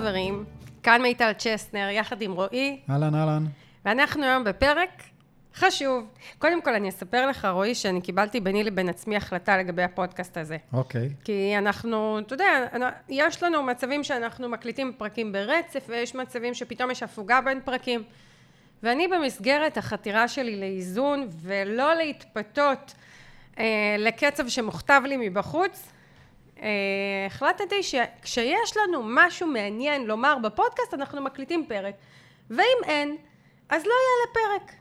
חברים, כאן מיטל צ'סנר, יחד עם רועי, אהלן, אהלן. ואנחנו היום בפרק חשוב. קודם כל, אני אספר לך, רועי, שאני קיבלתי ביני לבין עצמי החלטה לגבי הפודקאסט הזה. אוקיי. כי אנחנו, אתה יודע, יש לנו מצבים שאנחנו מקליטים פרקים ברצף, ויש מצבים שפתאום יש הפוגה בין פרקים. ואני במסגרת החתירה שלי לאיזון, ולא להתפתות אה, לקצב שמוכתב לי מבחוץ, החלטתי שכשיש לנו משהו מעניין לומר בפודקאסט, אנחנו מקליטים פרק. ואם אין, אז לא יעלה פרק.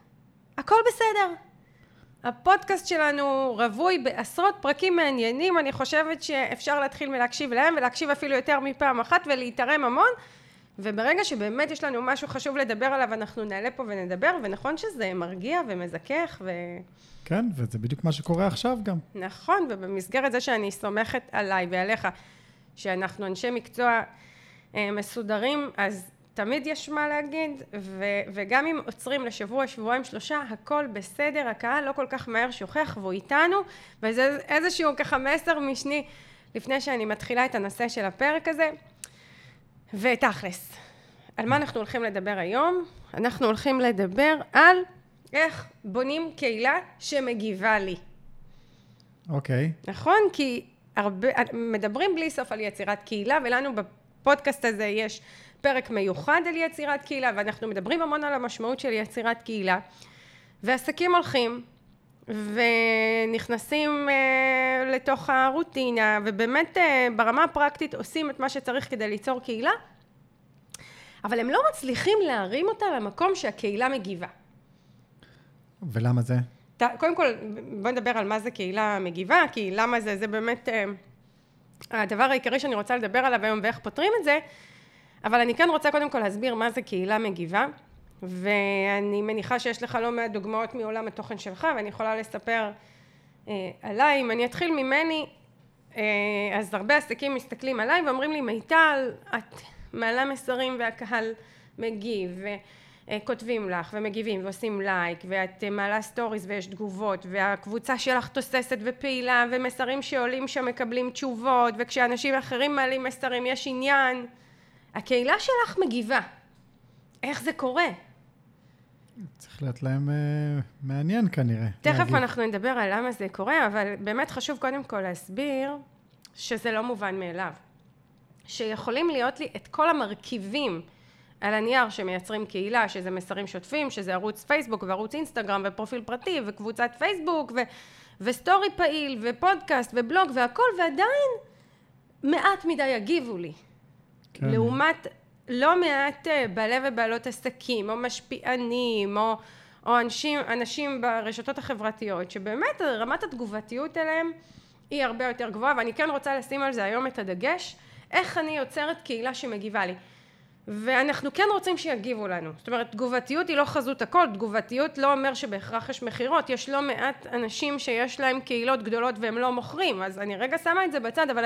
הכל בסדר. הפודקאסט שלנו רווי בעשרות פרקים מעניינים, אני חושבת שאפשר להתחיל מלהקשיב להם ולהקשיב אפילו יותר מפעם אחת ולהתערם המון וברגע שבאמת יש לנו משהו חשוב לדבר עליו אנחנו נעלה פה ונדבר ונכון שזה מרגיע ומזכך ו... כן, וזה בדיוק מה שקורה עכשיו גם. נכון, ובמסגרת זה שאני סומכת עליי ועליך שאנחנו אנשי מקצוע אה, מסודרים אז תמיד יש מה להגיד, ו- וגם אם עוצרים לשבוע, שבועיים, שלושה, הכל בסדר, הקהל לא כל כך מהר שוכח והוא איתנו, וזה איזשהו ככה מסר משני לפני שאני מתחילה את הנושא של הפרק הזה. ותכלס, על מה אנחנו הולכים לדבר היום? אנחנו הולכים לדבר על איך בונים קהילה שמגיבה לי. אוקיי. Okay. נכון? כי הרבה, מדברים בלי סוף על יצירת קהילה, ולנו בפודקאסט הזה יש פרק מיוחד על יצירת קהילה, ואנחנו מדברים המון על המשמעות של יצירת קהילה, ועסקים הולכים ונכנסים uh, לתוך הרוטינה, ובאמת uh, ברמה הפרקטית עושים את מה שצריך כדי ליצור קהילה, אבל הם לא מצליחים להרים אותה למקום שהקהילה מגיבה. ולמה זה? קודם כל, בוא נדבר על מה זה קהילה מגיבה, כי למה זה, זה באמת uh, הדבר העיקרי שאני רוצה לדבר עליו היום ואיך פותרים את זה, אבל אני כן רוצה קודם כל להסביר מה זה קהילה מגיבה, ואני מניחה שיש לך לא מעט דוגמאות מעולם התוכן שלך, ואני יכולה לספר אה, עליי. אם אני אתחיל ממני, אה, אז הרבה עסקים מסתכלים עליי ואומרים לי, מיטל, את מעלה מסרים והקהל מגיב, וכותבים לך ומגיבים ועושים לייק, ואת מעלה סטוריז ויש תגובות, והקבוצה שלך תוססת ופעילה, ומסרים שעולים שם מקבלים תשובות, וכשאנשים אחרים מעלים מסרים יש עניין. הקהילה שלך מגיבה. איך זה קורה? צריך להיות להם uh, מעניין כנראה. תכף להגיב. אנחנו נדבר על למה זה קורה, אבל באמת חשוב קודם כל להסביר שזה לא מובן מאליו. שיכולים להיות לי את כל המרכיבים על הנייר שמייצרים קהילה, שזה מסרים שוטפים, שזה ערוץ פייסבוק וערוץ אינסטגרם ופרופיל פרטי וקבוצת פייסבוק ו- וסטורי פעיל ופודקאסט ובלוג והכל, ועדיין מעט מדי יגיבו לי. כן. לעומת לא מעט אה, בעלי ובעלות עסקים, או משפיענים, או, או אנשים, אנשים ברשתות החברתיות, שבאמת רמת התגובתיות אליהם היא הרבה יותר גבוהה, ואני כן רוצה לשים על זה היום את הדגש, איך אני יוצרת קהילה שמגיבה לי. ואנחנו כן רוצים שיגיבו לנו. זאת אומרת, תגובתיות היא לא חזות הכל, תגובתיות לא אומר שבהכרח יש מכירות, יש לא מעט אנשים שיש להם קהילות גדולות והם לא מוכרים, אז אני רגע שמה את זה בצד, אבל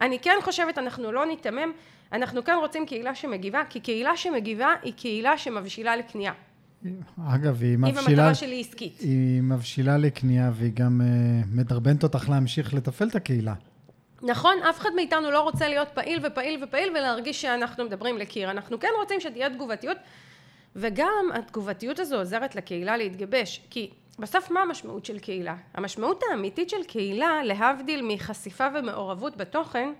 אני כן חושבת, אנחנו לא ניתמם, אנחנו כן רוצים קהילה שמגיבה, כי קהילה שמגיבה היא קהילה שמבשילה לקנייה. אגב, היא מבשילה... היא במטרה שלי עסקית. היא מבשילה לקנייה, והיא גם uh, מדרבנת אותך להמשיך לתפעל את הקהילה. נכון, אף אחד מאיתנו לא רוצה להיות פעיל ופעיל ופעיל ולהרגיש שאנחנו מדברים לקיר. אנחנו כן רוצים שתהיה תגובתיות, וגם התגובתיות הזו עוזרת לקהילה להתגבש, כי בסוף מה המשמעות של קהילה? המשמעות האמיתית של קהילה, להבדיל מחשיפה ומעורבות בתוכן,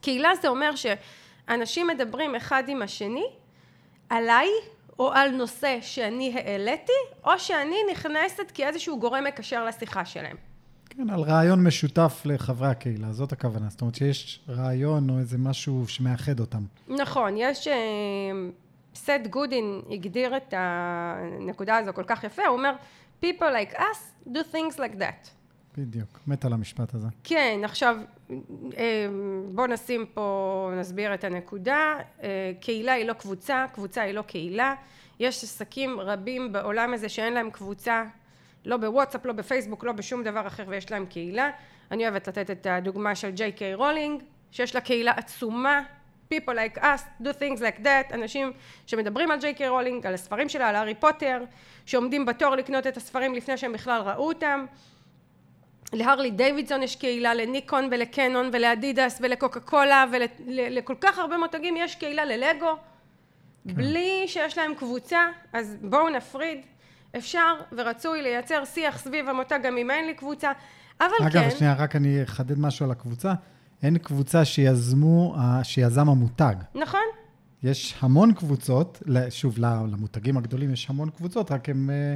קהילה זה אומר שאנשים מדברים אחד עם השני עליי או על נושא שאני העליתי, או שאני נכנסת כאיזשהו גורם מקשר לשיחה שלהם. כן, על רעיון משותף לחברי הקהילה, זאת הכוונה. זאת אומרת שיש רעיון או איזה משהו שמאחד אותם. נכון, יש... סט גודין הגדיר את הנקודה הזו כל כך יפה, הוא אומר, people like us do things like that. בדיוק, מת על המשפט הזה. כן, עכשיו אה, בואו נשים פה, נסביר את הנקודה. אה, קהילה היא לא קבוצה, קבוצה היא לא קהילה. יש עסקים רבים בעולם הזה שאין להם קבוצה, לא בוואטסאפ, לא בפייסבוק, לא בשום דבר אחר ויש להם קהילה. אני אוהבת לתת את הדוגמה של ג'יי קיי רולינג, שיש לה קהילה עצומה, people like us do things like that, אנשים שמדברים על ג'יי קיי רולינג, על הספרים שלה, על הארי פוטר, שעומדים בתור לקנות את הספרים לפני שהם בכלל ראו אותם. להרלי דיווידסון יש קהילה, לניקון ולקנון ולאדידס ולקוקה קולה ולכל כך הרבה מותגים יש קהילה ללגו כן. בלי שיש להם קבוצה, אז בואו נפריד. אפשר ורצוי לייצר שיח סביב המותג גם אם אין לי קבוצה, אבל אגב, כן... אגב, שנייה, רק אני אחדד משהו על הקבוצה. אין קבוצה שיזמו, שיזם המותג. נכון. יש המון קבוצות, שוב, למותגים הגדולים יש המון קבוצות, רק הם אה,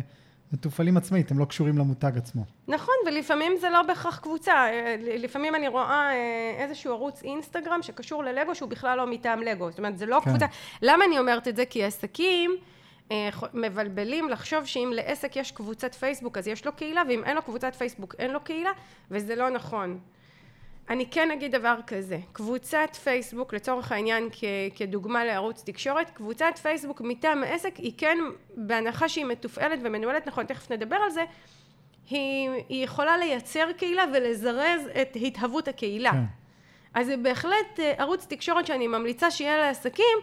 מתופעלים עצמאית, הם לא קשורים למותג עצמו. נכון, ולפעמים זה לא בהכרח קבוצה. אה, לפעמים אני רואה אה, איזשהו ערוץ אינסטגרם שקשור ללגו, שהוא בכלל לא מטעם לגו. זאת אומרת, זה לא כן. קבוצה. למה אני אומרת את זה? כי עסקים... מבלבלים לחשוב שאם לעסק יש קבוצת פייסבוק אז יש לו קהילה ואם אין לו קבוצת פייסבוק אין לו קהילה וזה לא נכון אני כן אגיד דבר כזה, קבוצת פייסבוק לצורך העניין כ, כדוגמה לערוץ תקשורת, קבוצת פייסבוק מטעם העסק היא כן בהנחה שהיא מתופעלת ומנוהלת נכון, תכף נדבר על זה, היא, היא יכולה לייצר קהילה ולזרז את התהוות הקהילה. כן. אז זה בהחלט אה, ערוץ תקשורת שאני ממליצה שיהיה לעסקים,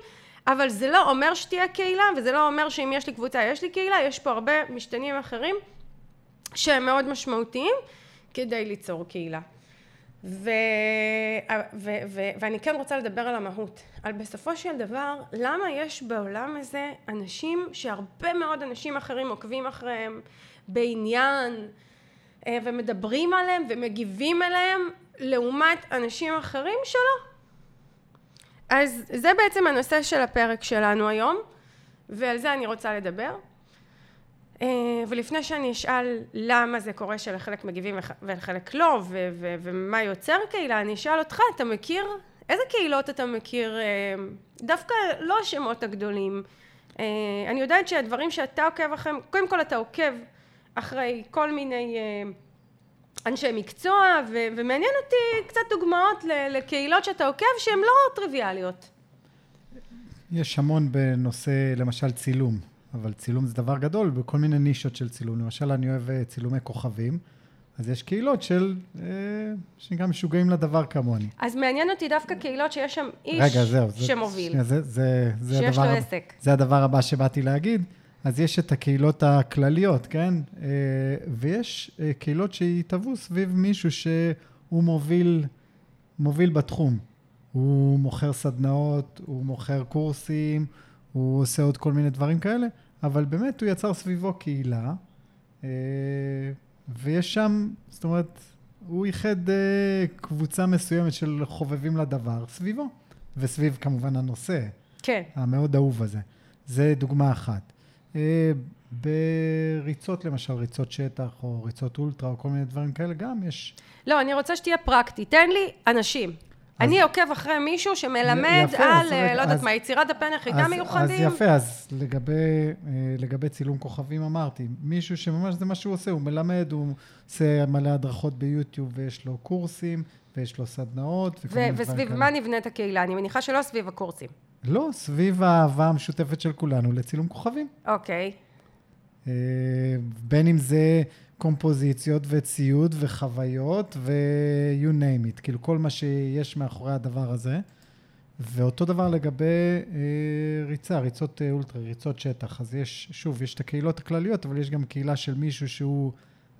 אבל זה לא אומר שתהיה קהילה וזה לא אומר שאם יש לי קבוצה יש לי קהילה, יש פה הרבה משתנים אחרים שהם מאוד משמעותיים כדי ליצור קהילה. ו, ו, ו, ואני כן רוצה לדבר על המהות, על בסופו של דבר למה יש בעולם הזה אנשים שהרבה מאוד אנשים אחרים עוקבים אחריהם בעניין אה, ומדברים עליהם ומגיבים אליהם לעומת אנשים אחרים שלא. אז זה בעצם הנושא של הפרק שלנו היום ועל זה אני רוצה לדבר. אה, ולפני שאני אשאל למה זה קורה שלחלק מגיבים ולחלק לא ו- ו- ומה יוצר קהילה אני אשאל אותך אתה מכיר איזה קהילות אתה מכיר אה, דווקא לא השמות הגדולים אה, אני יודעת שהדברים שאתה עוקב אחריהם קודם כל אתה עוקב אחרי כל מיני אנשי מקצוע ו- ומעניין אותי קצת דוגמאות לקהילות שאתה עוקב שהן לא טריוויאליות יש המון בנושא למשל צילום אבל צילום זה דבר גדול בכל מיני נישות של צילום. למשל, אני אוהב אה, צילומי כוכבים, אז יש קהילות של, אה, שגם משוגעים לדבר כמוני. אז מעניין אותי דווקא קהילות שיש שם איש רגע, זהו, שמוביל. שנייה, זה, זה, זה שיש הדבר, לו עסק. זה הדבר הבא שבאתי להגיד. אז יש את הקהילות הכלליות, כן? אה, ויש קהילות שהתהוו סביב מישהו שהוא מוביל, מוביל בתחום. הוא מוכר סדנאות, הוא מוכר קורסים, הוא עושה עוד כל מיני דברים כאלה, אבל באמת הוא יצר סביבו קהילה, אה, ויש שם, זאת אומרת, הוא איחד אה, קבוצה מסוימת של חובבים לדבר סביבו, וסביב כמובן הנושא. כן. המאוד אהוב הזה. זה דוגמה אחת. אה, בריצות למשל, ריצות שטח, או ריצות אולטרה, או כל מיני דברים כאלה, גם יש... לא, אני רוצה שתהיה פרקטי. תן לי אנשים. אני עוקב אחרי מישהו שמלמד יפה, על, אה, לא יודעת מה, יצירת דפי נחיתה מיוחדים. אז יפה, אז לגבי, אה, לגבי צילום כוכבים אמרתי, מישהו שממש זה מה שהוא עושה, הוא מלמד, הוא עושה מלא הדרכות ביוטיוב, ויש לו קורסים, ויש לו סדנאות. וסביב מה נבנית הקהילה? אני מניחה שלא סביב הקורסים. לא, סביב האהבה המשותפת של כולנו לצילום כוכבים. אוקיי. אה, בין אם זה... קומפוזיציות וציוד וחוויות ו- you name it, כאילו כל מה שיש מאחורי הדבר הזה. ואותו דבר לגבי אה, ריצה, ריצות אה, אולטרה, ריצות שטח. אז יש, שוב, יש את הקהילות הכלליות, אבל יש גם קהילה של מישהו שהוא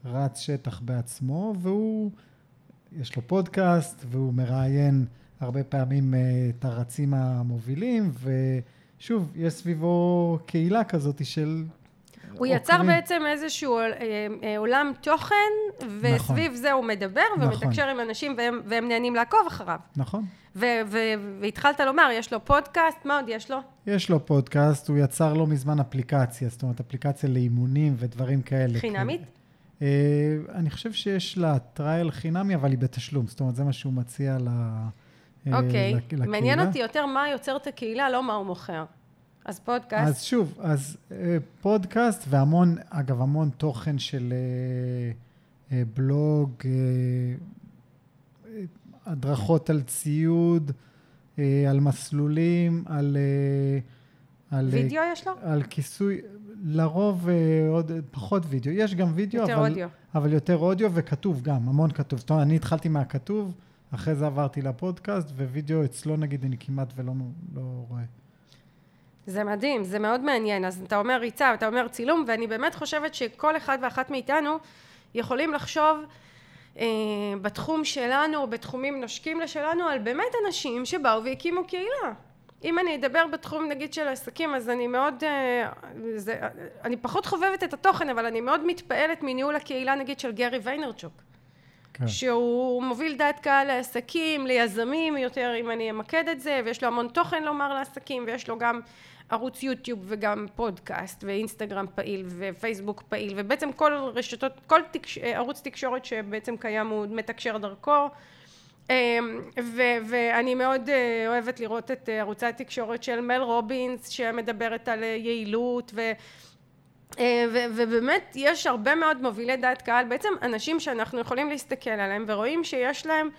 רץ שטח בעצמו, והוא, יש לו פודקאסט, והוא מראיין הרבה פעמים אה, את הרצים המובילים, ושוב, יש סביבו קהילה כזאת של הוא יצר בעצם איזשהו אה, אה, עולם תוכן, וסביב נכון. זה הוא מדבר ומתקשר נכון. עם אנשים והם, והם נהנים לעקוב אחריו. נכון. והתחלת לומר, יש לו פודקאסט, מה עוד יש לו? יש לו פודקאסט, הוא יצר לא מזמן אפליקציה, זאת אומרת, אפליקציה לאימונים ודברים כאלה. חינמית? אה, אני חושב שיש לה trial חינמי, אבל היא בתשלום, זאת אומרת, זה מה שהוא מציע ל... אוקיי, לקהילה. מעניין אותי יותר מה יוצר את הקהילה, לא מה הוא מוכר. אז פודקאסט. אז שוב, אז אה, פודקאסט והמון, אגב, המון תוכן של אה, אה, בלוג, הדרכות על ציוד, על מסלולים, על... על וידאו יש לו? על כיסוי, לרוב עוד פחות וידאו. יש גם וידאו, יותר אבל, אודיו. אבל יותר אודיו וכתוב גם, המון כתוב. זאת אומרת, אני התחלתי מהכתוב, אחרי זה עברתי לפודקאסט, ווידאו אצלו נגיד אני כמעט ולא לא רואה. זה מדהים, זה מאוד מעניין. אז אתה אומר ריצה, אתה אומר צילום, ואני באמת חושבת שכל אחד ואחת מאיתנו יכולים לחשוב אה, בתחום שלנו בתחומים נושקים לשלנו על באמת אנשים שבאו והקימו קהילה. אם אני אדבר בתחום נגיד של עסקים אז אני מאוד, אה, זה, אני פחות חובבת את התוכן אבל אני מאוד מתפעלת מניהול הקהילה נגיד של גרי ויינרצ'וק. כן. שהוא מוביל דעת קהל לעסקים, ליזמים יותר אם אני אמקד את זה ויש לו המון תוכן לומר לעסקים ויש לו גם ערוץ יוטיוב וגם פודקאסט ואינסטגרם פעיל ופייסבוק פעיל ובעצם כל רשתות, כל תקש, ערוץ תקשורת שבעצם קיים הוא מתקשר דרכו אמ, ו- ואני מאוד אה, אוהבת לראות את אה, ערוצי התקשורת של מל רובינס שמדברת על אה, יעילות ו- ובאמת יש הרבה מאוד מובילי דעת קהל בעצם אנשים שאנחנו יכולים להסתכל עליהם ורואים שיש להם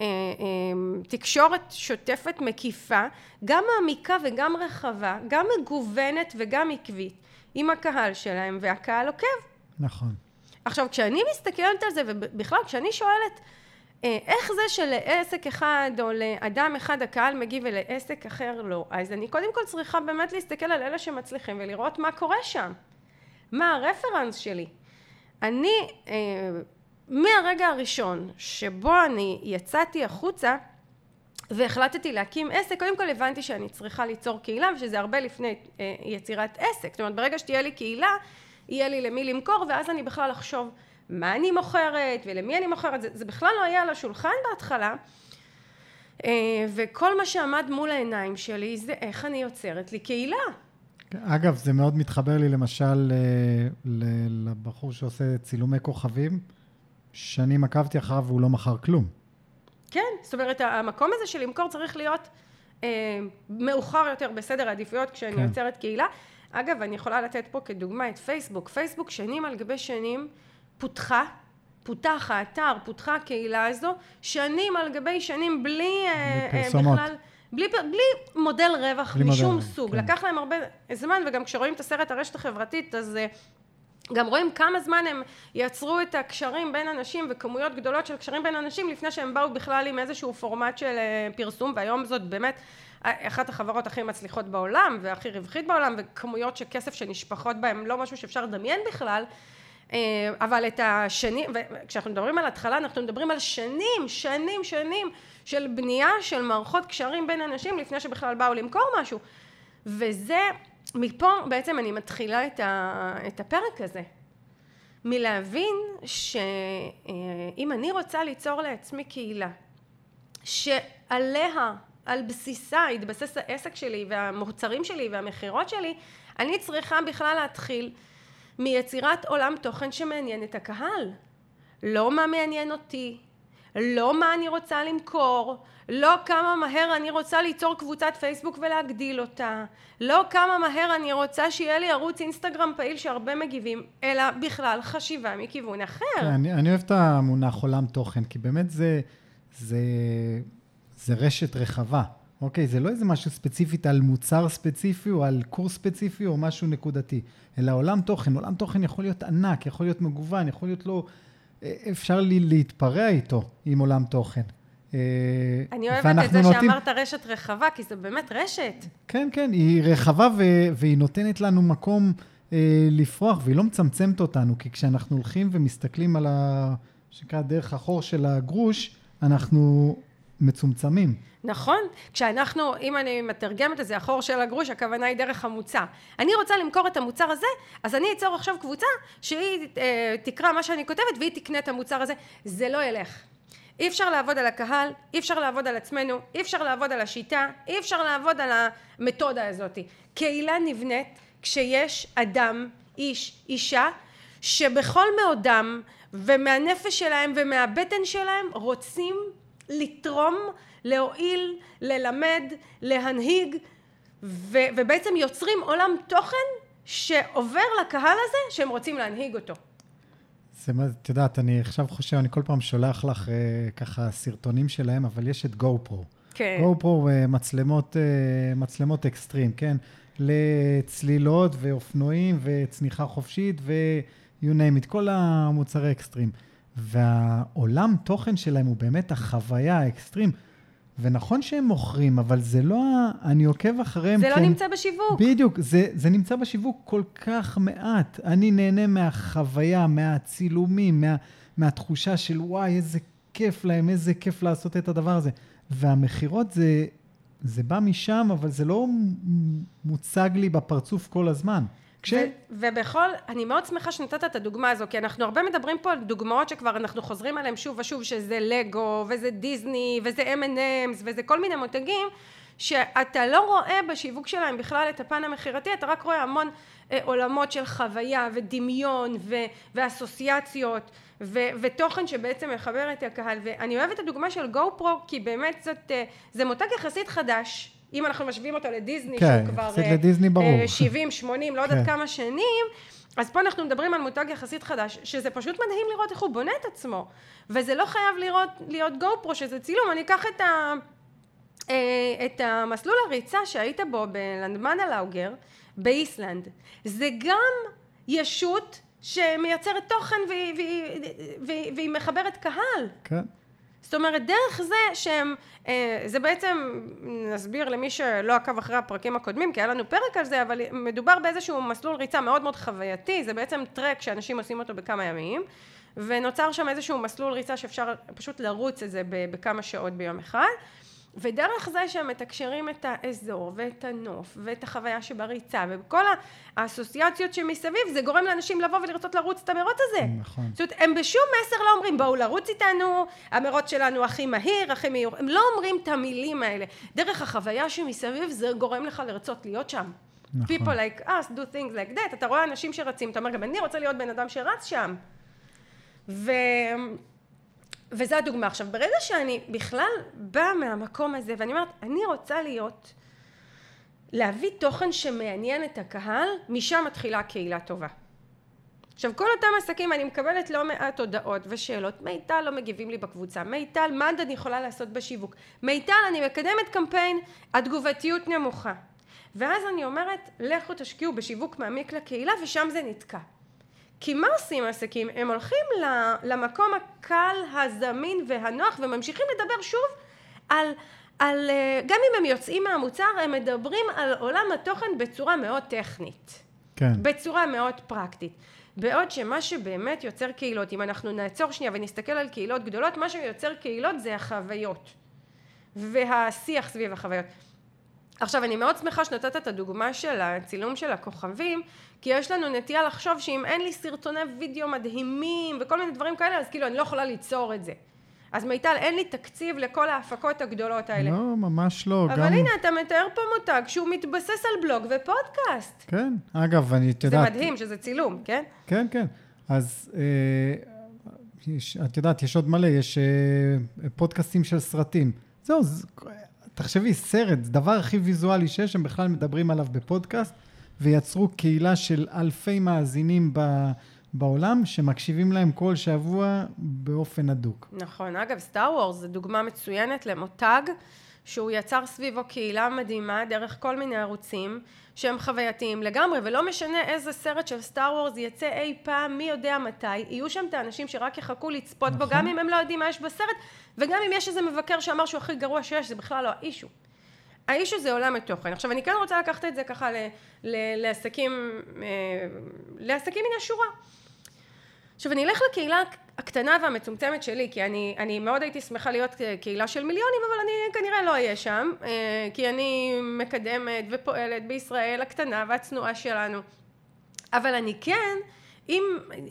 אה, אה, תקשורת שוטפת מקיפה, גם מעמיקה וגם רחבה, גם מגוונת וגם עקבית עם הקהל שלהם, והקהל עוקב. נכון. עכשיו, כשאני מסתכלת על זה, ובכלל, כשאני שואלת אה, איך זה שלעסק אחד או לאדם אחד הקהל מגיב ולעסק אחר לא, אז אני קודם כל צריכה באמת להסתכל על אלה שמצליחים ולראות מה קורה שם. מה הרפרנס שלי. אני מהרגע הראשון שבו אני יצאתי החוצה והחלטתי להקים עסק, קודם כל הבנתי שאני צריכה ליצור קהילה ושזה הרבה לפני אה, יצירת עסק. זאת אומרת, ברגע שתהיה לי קהילה, יהיה לי למי למכור ואז אני בכלל אחשוב מה אני מוכרת ולמי אני מוכרת, זה, זה בכלל לא היה על השולחן בהתחלה. אה, וכל מה שעמד מול העיניים שלי זה איך אני יוצרת לי קהילה. אגב, זה מאוד מתחבר לי למשל אה, לבחור שעושה צילומי כוכבים. שנים עקבתי אחריו והוא לא מכר כלום. כן, זאת אומרת, המקום הזה של למכור צריך להיות אה, מאוחר יותר בסדר העדיפויות כשאני כן. יוצרת קהילה. אגב, אני יכולה לתת פה כדוגמה את פייסבוק. פייסבוק שנים על גבי שנים פותחה, פותח האתר, פותחה הקהילה הזו, שנים על גבי שנים בלי, אה, בלי פרסומות. בכלל... בלי, בלי מודל רווח בלי משום מודל, סוג. כן. לקח להם הרבה זמן, וגם כשרואים את הסרט הרשת החברתית, אז אה, גם רואים כמה זמן הם יצרו את הקשרים בין אנשים וכמויות גדולות של קשרים בין אנשים לפני שהם באו בכלל עם איזשהו פורמט של אה, פרסום והיום זאת באמת אחת החברות הכי מצליחות בעולם והכי רווחית בעולם וכמויות של כסף שנשפכות בהם לא משהו שאפשר לדמיין בכלל אה, אבל את השנים, וכשאנחנו מדברים על התחלה אנחנו מדברים על שנים, שנים, שנים של בנייה של מערכות קשרים בין אנשים לפני שבכלל באו למכור משהו וזה מפה בעצם אני מתחילה את, ה, את הפרק הזה, מלהבין שאם אני רוצה ליצור לעצמי קהילה, שעליה, על בסיסה, יתבסס העסק שלי והמוצרים שלי והמכירות שלי, אני צריכה בכלל להתחיל מיצירת עולם תוכן שמעניין את הקהל. לא מה מעניין אותי, לא מה אני רוצה למכור, לא כמה מהר אני רוצה ליצור קבוצת פייסבוק ולהגדיל אותה, לא כמה מהר אני רוצה שיהיה לי ערוץ אינסטגרם פעיל שהרבה מגיבים, אלא בכלל חשיבה מכיוון אחר. כן, אני, אני אוהב את המונח עולם תוכן, כי באמת זה, זה, זה רשת רחבה. אוקיי, זה לא איזה משהו ספציפית על מוצר ספציפי או על קורס ספציפי או משהו נקודתי, אלא עולם תוכן. עולם תוכן יכול להיות ענק, יכול להיות מגוון, יכול להיות לא... אפשר לי להתפרע איתו עם עולם תוכן. אה, אני אוהבת את זה נותנים... שאמרת רשת רחבה, כי זה באמת רשת. כן, כן, היא רחבה ו... והיא נותנת לנו מקום אה, לפרוח, והיא לא מצמצמת אותנו, כי כשאנחנו הולכים ומסתכלים על ה... שנקרא דרך החור של הגרוש, אנחנו מצומצמים. נכון, כשאנחנו, אם אני מתרגמת את זה, החור של הגרוש, הכוונה היא דרך המוצר. אני רוצה למכור את המוצר הזה, אז אני אצור עכשיו קבוצה שהיא אה, תקרא מה שאני כותבת והיא תקנה את המוצר הזה. זה לא ילך. אי אפשר לעבוד על הקהל, אי אפשר לעבוד על עצמנו, אי אפשר לעבוד על השיטה, אי אפשר לעבוד על המתודה הזאת. קהילה נבנית כשיש אדם, איש, אישה, שבכל מאודם ומהנפש שלהם ומהבטן שלהם רוצים לתרום, להועיל, ללמד, להנהיג, ו, ובעצם יוצרים עולם תוכן שעובר לקהל הזה שהם רוצים להנהיג אותו. זה, את יודעת, אני עכשיו חושב, אני כל פעם שולח לך אה, ככה סרטונים שלהם, אבל יש את גו פרו. כן. גו פרו אה, מצלמות, אה, מצלמות אקסטרים, כן? לצלילות ואופנועים וצניחה חופשית ו- you name it, כל המוצרי אקסטרים. והעולם תוכן שלהם הוא באמת החוויה האקסטרים. ונכון שהם מוכרים, אבל זה לא, אני עוקב אחריהם. זה לא כן, נמצא בשיווק. בדיוק, זה, זה נמצא בשיווק כל כך מעט. אני נהנה מהחוויה, מהצילומים, מה, מהתחושה של וואי, איזה כיף להם, איזה כיף לעשות את הדבר הזה. והמכירות זה, זה בא משם, אבל זה לא מוצג לי בפרצוף כל הזמן. כש... ו- ובכל, אני מאוד שמחה שנתת את הדוגמה הזו, כי אנחנו הרבה מדברים פה על דוגמאות שכבר אנחנו חוזרים עליהן שוב ושוב, שזה לגו, וזה דיסני, וזה M&M's, וזה כל מיני מותגים, שאתה לא רואה בשיווק שלהם בכלל את הפן המכירתי, אתה רק רואה המון אה, עולמות של חוויה ודמיון ו- ואסוציאציות ו- ותוכן שבעצם מחבר את הקהל, ואני אוהבת את הדוגמה של גו פרו, כי באמת זאת, אה, זה מותג יחסית חדש, אם אנחנו משווים אותו לדיסני, כן, שהוא כבר לדיסני ברור. 70, 80, לא יודעת כן. כמה שנים, אז פה אנחנו מדברים על מותג יחסית חדש, שזה פשוט מדהים לראות איך הוא בונה את עצמו, וזה לא חייב לראות, להיות גו פרו, שזה צילום, אני אקח את, ה, אה, את המסלול הריצה שהיית בו בלנדמנה לאוגר, באיסלנד, זה גם ישות שמייצרת תוכן והיא, והיא, והיא, והיא מחברת קהל. כן. זאת אומרת, דרך זה שהם, אה, זה בעצם, נסביר למי שלא עקב אחרי הפרקים הקודמים, כי היה לנו פרק על זה, אבל מדובר באיזשהו מסלול ריצה מאוד מאוד חווייתי, זה בעצם טרק שאנשים עושים אותו בכמה ימים, ונוצר שם איזשהו מסלול ריצה שאפשר פשוט לרוץ את זה בכמה שעות ביום אחד. ודרך זה שהם מתקשרים את האזור ואת הנוף ואת החוויה שבריצה וכל האסוציאציות שמסביב זה גורם לאנשים לבוא ולרצות לרוץ את המרוץ הזה. נכון. זאת אומרת הם בשום מסר לא אומרים בואו לרוץ איתנו המרוץ שלנו הכי מהיר הכי מהיר הם לא אומרים את המילים האלה דרך החוויה שמסביב זה גורם לך לרצות להיות שם. נכון. People like us do things like that אתה רואה אנשים שרצים אתה אומר גם אני רוצה להיות בן אדם שרץ שם. ו... וזו הדוגמה. עכשיו, ברגע שאני בכלל באה מהמקום הזה, ואני אומרת, אני רוצה להיות, להביא תוכן שמעניין את הקהל, משם מתחילה קהילה טובה. עכשיו, כל אותם עסקים, אני מקבלת לא מעט הודעות ושאלות. מיטל לא מגיבים לי בקבוצה. מיטל, מה אני יכולה לעשות בשיווק? מיטל, אני מקדמת קמפיין, התגובתיות נמוכה. ואז אני אומרת, לכו תשקיעו בשיווק מעמיק לקהילה, ושם זה נתקע. כי מה עושים עסקים? הם הולכים למקום הקל, הזמין והנוח וממשיכים לדבר שוב על, על אה, גם אם הם יוצאים מהמוצר, הם מדברים על עולם התוכן בצורה מאוד טכנית. כן. בצורה מאוד פרקטית. בעוד שמה שבאמת יוצר קהילות, אם אנחנו נעצור שנייה ונסתכל על קהילות גדולות, מה שיוצר קהילות זה החוויות והשיח סביב החוויות. עכשיו אני מאוד שמחה שנתת את הדוגמה של הצילום של הכוכבים כי יש לנו נטייה לחשוב שאם אין לי סרטוני וידאו מדהימים וכל מיני דברים כאלה אז כאילו אני לא יכולה ליצור את זה. אז מיטל אין לי תקציב לכל ההפקות הגדולות האלה. לא ממש לא אבל גם... הנה אתה מתאר פה מותג שהוא מתבסס על בלוג ופודקאסט. כן אגב אני את יודעת זה מדהים שזה צילום כן? כן כן. אז אה, יש, את יודעת יש עוד מלא יש אה, פודקאסטים של סרטים. זהו זה, תחשבי, סרט, זה דבר הכי ויזואלי שיש, הם בכלל מדברים עליו בפודקאסט, ויצרו קהילה של אלפי מאזינים ב, בעולם, שמקשיבים להם כל שבוע באופן הדוק. נכון. אגב, סטאר וורס זה דוגמה מצוינת למותג, שהוא יצר סביבו קהילה מדהימה דרך כל מיני ערוצים. שהם חווייתיים לגמרי, ולא משנה איזה סרט של סטאר וורס יצא אי פעם, מי יודע מתי, יהיו שם את האנשים שרק יחכו לצפות נכון. בו, גם אם הם לא יודעים מה יש בסרט, וגם אם יש איזה מבקר שאמר שהוא הכי גרוע שיש, זה בכלל לא האישו. האישו זה עולם התוכן. עכשיו, אני כן רוצה לקחת את זה ככה ל, ל, לעסקים, אה, לעסקים מן השורה. עכשיו, אני אלך לקהילה הקטנה והמצומצמת שלי, כי אני, אני מאוד הייתי שמחה להיות קהילה של מיליונים, אבל אני כנראה לא אהיה שם, אה, כי אני מקדמת ופועלת בישראל הקטנה והצנועה שלנו. אבל אני כן, אם,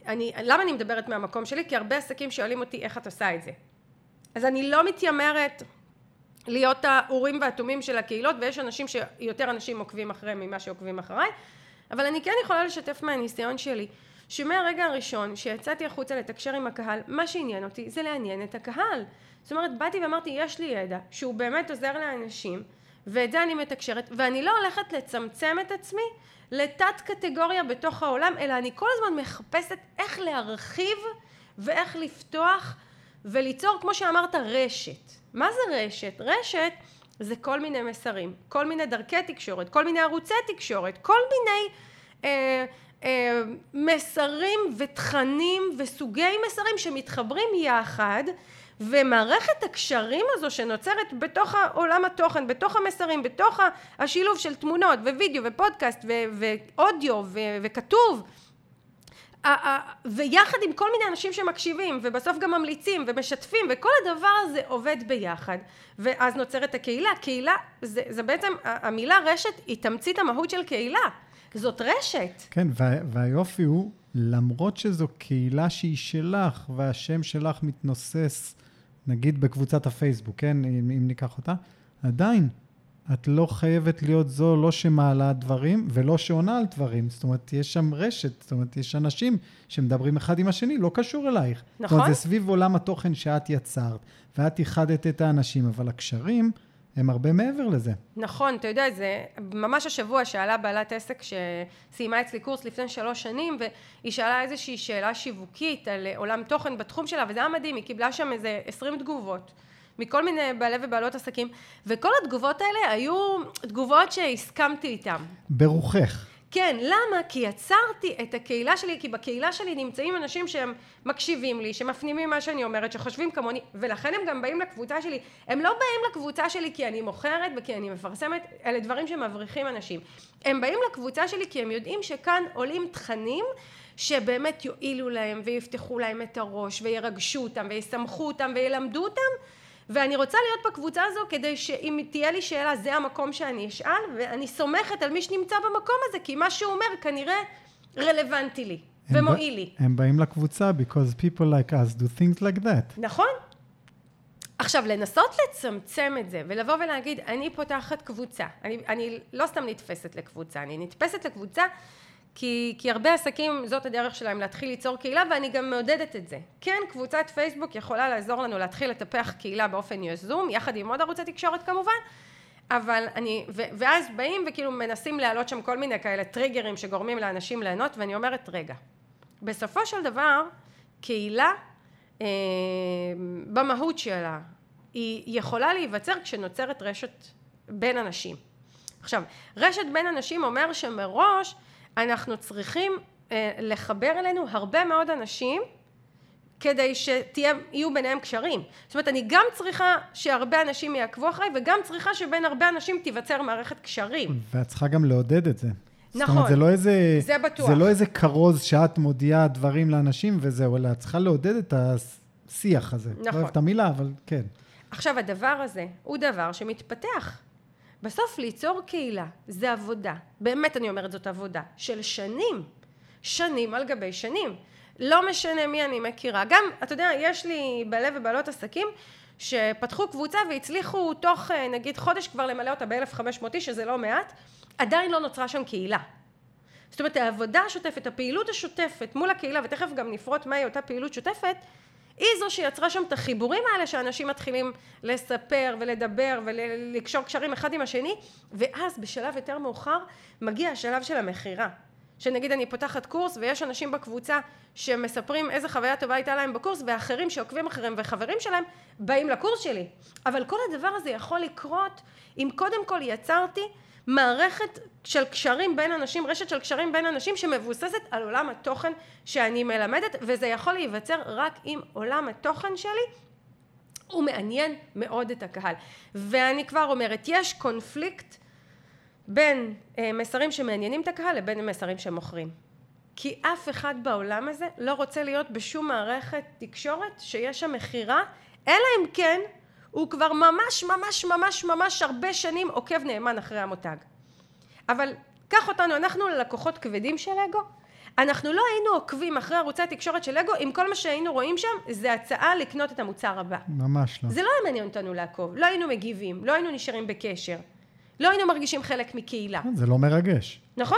אני, למה אני מדברת מהמקום שלי? כי הרבה עסקים שואלים אותי איך את עושה את זה. אז אני לא מתיימרת להיות האורים והתומים של הקהילות, ויש אנשים שיותר אנשים עוקבים אחריהם ממה שעוקבים אחריי, אבל אני כן יכולה לשתף מהניסיון שלי. שמהרגע הראשון שיצאתי החוצה לתקשר עם הקהל, מה שעניין אותי זה לעניין את הקהל. זאת אומרת, באתי ואמרתי, יש לי ידע שהוא באמת עוזר לאנשים, ואת זה אני מתקשרת, ואני לא הולכת לצמצם את עצמי לתת קטגוריה בתוך העולם, אלא אני כל הזמן מחפשת איך להרחיב ואיך לפתוח וליצור, כמו שאמרת, רשת. מה זה רשת? רשת זה כל מיני מסרים, כל מיני דרכי תקשורת, כל מיני ערוצי תקשורת, כל מיני אה, מסרים ותכנים וסוגי מסרים שמתחברים יחד ומערכת הקשרים הזו שנוצרת בתוך עולם התוכן, בתוך המסרים, בתוך השילוב של תמונות ווידאו ופודקאסט ואודיו וכתוב ויחד עם כל מיני אנשים שמקשיבים, ובסוף גם ממליצים ומשתפים, וכל הדבר הזה עובד ביחד, ואז נוצרת הקהילה. קהילה, זה, זה בעצם, המילה רשת היא תמצית המהות של קהילה. זאת רשת. כן, וה, והיופי הוא, למרות שזו קהילה שהיא שלך, והשם שלך מתנוסס, נגיד בקבוצת הפייסבוק, כן, אם, אם ניקח אותה, עדיין, את לא חייבת להיות זו לא שמעלה דברים ולא שעונה על דברים. זאת אומרת, יש שם רשת, זאת אומרת, יש אנשים שמדברים אחד עם השני, לא קשור אלייך. נכון. זאת אומרת, זה סביב עולם התוכן שאת יצרת, ואת איחדת את האנשים, אבל הקשרים... הם הרבה מעבר לזה. נכון, אתה יודע, זה ממש השבוע שאלה בעלת עסק שסיימה אצלי קורס לפני שלוש שנים, והיא שאלה איזושהי שאלה שיווקית על עולם תוכן בתחום שלה, וזה היה מדהים, היא קיבלה שם איזה עשרים תגובות. מכל מיני בעלי ובעלות עסקים, וכל התגובות האלה היו תגובות שהסכמתי איתן. ברוחך. כן, למה? כי יצרתי את הקהילה שלי, כי בקהילה שלי נמצאים אנשים שהם מקשיבים לי, שמפנימים מה שאני אומרת, שחושבים כמוני, ולכן הם גם באים לקבוצה שלי. הם לא באים לקבוצה שלי כי אני מוכרת וכי אני מפרסמת, אלה דברים שמבריחים אנשים. הם באים לקבוצה שלי כי הם יודעים שכאן עולים תכנים שבאמת יועילו להם ויפתחו להם את הראש וירגשו אותם ויסמכו אותם וילמדו אותם ואני רוצה להיות בקבוצה הזו כדי שאם תהיה לי שאלה זה המקום שאני אשאל ואני סומכת על מי שנמצא במקום הזה כי מה שהוא אומר כנראה רלוונטי לי ומועיל לי. הם באים לקבוצה because people like us do things like that. נכון. עכשיו לנסות לצמצם את זה ולבוא ולהגיד אני פותחת קבוצה אני, אני לא סתם נתפסת לקבוצה אני נתפסת לקבוצה כי, כי הרבה עסקים זאת הדרך שלהם להתחיל ליצור קהילה ואני גם מעודדת את זה. כן, קבוצת פייסבוק יכולה לעזור לנו להתחיל לטפח קהילה באופן יזום, יחד עם עוד ערוצי תקשורת כמובן, אבל אני, ו, ואז באים וכאילו מנסים להעלות שם כל מיני כאלה טריגרים שגורמים לאנשים ליהנות ואני אומרת רגע, בסופו של דבר קהילה אה, במהות שלה היא יכולה להיווצר כשנוצרת רשת בין אנשים. עכשיו, רשת בין אנשים אומר שמראש אנחנו צריכים אה, לחבר אלינו הרבה מאוד אנשים כדי שיהיו ביניהם קשרים. זאת אומרת, אני גם צריכה שהרבה אנשים יעקבו אחריי, וגם צריכה שבין הרבה אנשים תיווצר מערכת קשרים. ואת צריכה גם לעודד את זה. נכון. זאת אומרת, זה לא איזה... זה בטוח. זה לא איזה כרוז שאת מודיעה דברים לאנשים וזהו, אלא את צריכה לעודד את השיח הזה. נכון. לא אוהב את המילה, אבל כן. עכשיו, הדבר הזה הוא דבר שמתפתח. בסוף ליצור קהילה זה עבודה, באמת אני אומרת זאת עבודה, של שנים, שנים על גבי שנים. לא משנה מי אני מכירה. גם, אתה יודע, יש לי בעלי ובעלות עסקים שפתחו קבוצה והצליחו תוך אה, נגיד חודש כבר למלא אותה ב-1500 איש, שזה לא מעט, עדיין לא נוצרה שם קהילה. זאת אומרת, העבודה השוטפת, הפעילות השוטפת מול הקהילה, ותכף גם נפרוט מהי אותה פעילות שוטפת, היא זו שיצרה שם את החיבורים האלה שאנשים מתחילים לספר ולדבר ולקשור קשרים אחד עם השני ואז בשלב יותר מאוחר מגיע השלב של המכירה. שנגיד אני פותחת קורס ויש אנשים בקבוצה שמספרים איזה חוויה טובה הייתה להם בקורס ואחרים שעוקבים אחריהם וחברים שלהם באים לקורס שלי. אבל כל הדבר הזה יכול לקרות אם קודם כל יצרתי מערכת של קשרים בין אנשים, רשת של קשרים בין אנשים שמבוססת על עולם התוכן שאני מלמדת וזה יכול להיווצר רק אם עולם התוכן שלי הוא מעניין מאוד את הקהל. ואני כבר אומרת יש קונפליקט בין אה, מסרים שמעניינים את הקהל לבין מסרים שמוכרים. כי אף אחד בעולם הזה לא רוצה להיות בשום מערכת תקשורת שיש שם מכירה אלא אם כן הוא כבר ממש ממש ממש ממש הרבה שנים עוקב נאמן אחרי המותג. אבל קח אותנו, אנחנו לקוחות כבדים של לגו, אנחנו לא היינו עוקבים אחרי ערוצי התקשורת של לגו אם כל מה שהיינו רואים שם זה הצעה לקנות את המוצר הבא. ממש לא. זה לא היה מעניין אותנו לעקוב, לא היינו מגיבים, לא היינו נשארים בקשר, לא היינו מרגישים חלק מקהילה. זה לא מרגש. נכון.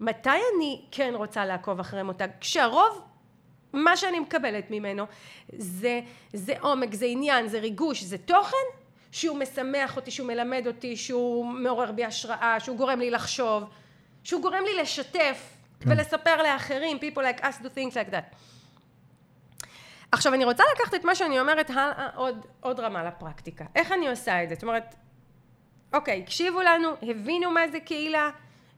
מתי אני כן רוצה לעקוב אחרי מותג? כשהרוב מה שאני מקבלת ממנו זה, זה עומק, זה עניין, זה ריגוש, זה תוכן שהוא משמח אותי, שהוא מלמד אותי, שהוא מעורר בי השראה, שהוא גורם לי לחשוב, שהוא גורם לי לשתף כן. ולספר לאחרים, people like us do things like that. עכשיו אני רוצה לקחת את מה שאני אומרת הלאה עוד, עוד רמה לפרקטיקה. איך אני עושה את זה? זאת אומרת, אוקיי, הקשיבו לנו, הבינו מה זה קהילה,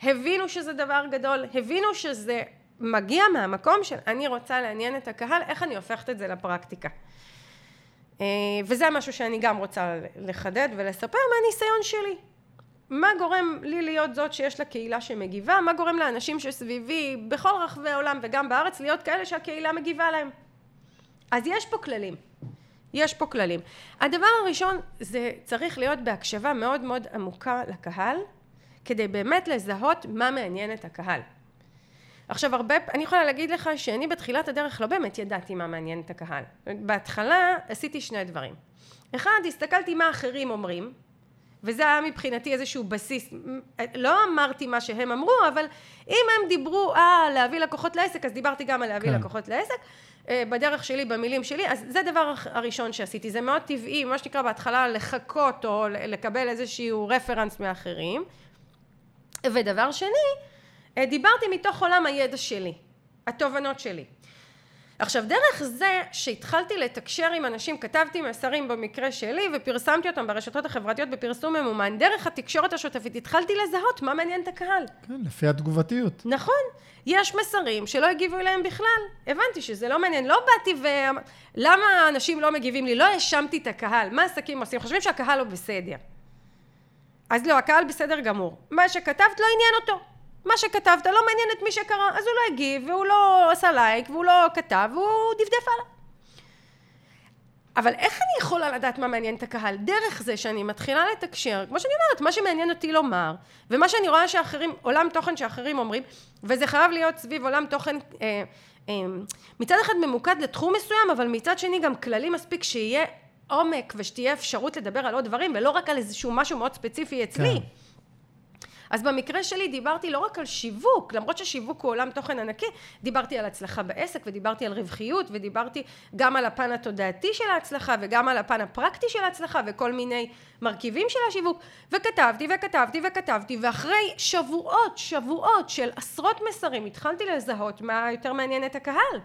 הבינו שזה דבר גדול, הבינו שזה מגיע מהמקום של אני רוצה לעניין את הקהל, איך אני הופכת את זה לפרקטיקה. אה, וזה משהו שאני גם רוצה לחדד ולספר מהניסיון שלי. מה גורם לי להיות זאת שיש לה קהילה שמגיבה, מה גורם לאנשים שסביבי בכל רחבי העולם וגם בארץ להיות כאלה שהקהילה מגיבה להם. אז יש פה כללים. יש פה כללים. הדבר הראשון זה צריך להיות בהקשבה מאוד מאוד עמוקה לקהל, כדי באמת לזהות מה מעניין את הקהל. עכשיו הרבה, אני יכולה להגיד לך שאני בתחילת הדרך לא באמת ידעתי מה מעניין את הקהל. בהתחלה עשיתי שני דברים. אחד, הסתכלתי מה אחרים אומרים, וזה היה מבחינתי איזשהו בסיס, לא אמרתי מה שהם אמרו, אבל אם הם דיברו על להביא לקוחות לעסק, אז דיברתי גם על להביא כן. לקוחות לעסק, אה, בדרך שלי, במילים שלי, אז זה הדבר הראשון שעשיתי, זה מאוד טבעי, מה שנקרא בהתחלה לחכות או לקבל איזשהו רפרנס מאחרים. ודבר שני, אה, דיברתי מתוך עולם הידע שלי, התובנות שלי. עכשיו דרך זה שהתחלתי לתקשר עם אנשים, כתבתי מסרים במקרה שלי ופרסמתי אותם ברשתות החברתיות בפרסום ממומן, דרך התקשורת השוטפת התחלתי לזהות מה מעניין את הקהל. כן, לפי התגובתיות. נכון. יש מסרים שלא הגיבו אליהם בכלל. הבנתי שזה לא מעניין. לא באתי ו... למה אנשים לא מגיבים לי? לא האשמתי את הקהל. מה עסקים עושים? חושבים שהקהל לא בסדר. אז לא, הקהל בסדר גמור. מה שכתבת לא עניין אותו. מה שכתבת לא מעניין את מי שקרא, אז הוא לא הגיב, והוא לא עשה לייק, והוא לא כתב, והוא דפדף הלאה. אבל איך אני יכולה לדעת מה מעניין את הקהל? דרך זה שאני מתחילה לתקשר, כמו שאני אומרת, מה שמעניין אותי לומר, ומה שאני רואה שאחרים, עולם תוכן שאחרים אומרים, וזה חייב להיות סביב עולם תוכן אה, אה, מצד אחד ממוקד לתחום מסוים, אבל מצד שני גם כללי מספיק שיהיה עומק ושתהיה אפשרות לדבר על עוד דברים, ולא רק על איזשהו משהו מאוד ספציפי אצלי. כן. אז במקרה שלי דיברתי לא רק על שיווק, למרות ששיווק הוא עולם תוכן ענקי, דיברתי על הצלחה בעסק ודיברתי על רווחיות ודיברתי גם על הפן התודעתי של ההצלחה וגם על הפן הפרקטי של ההצלחה וכל מיני מרכיבים של השיווק. וכתבתי וכתבתי וכתבתי ואחרי שבועות שבועות של עשרות מסרים התחלתי לזהות מה יותר מעניין את הקהל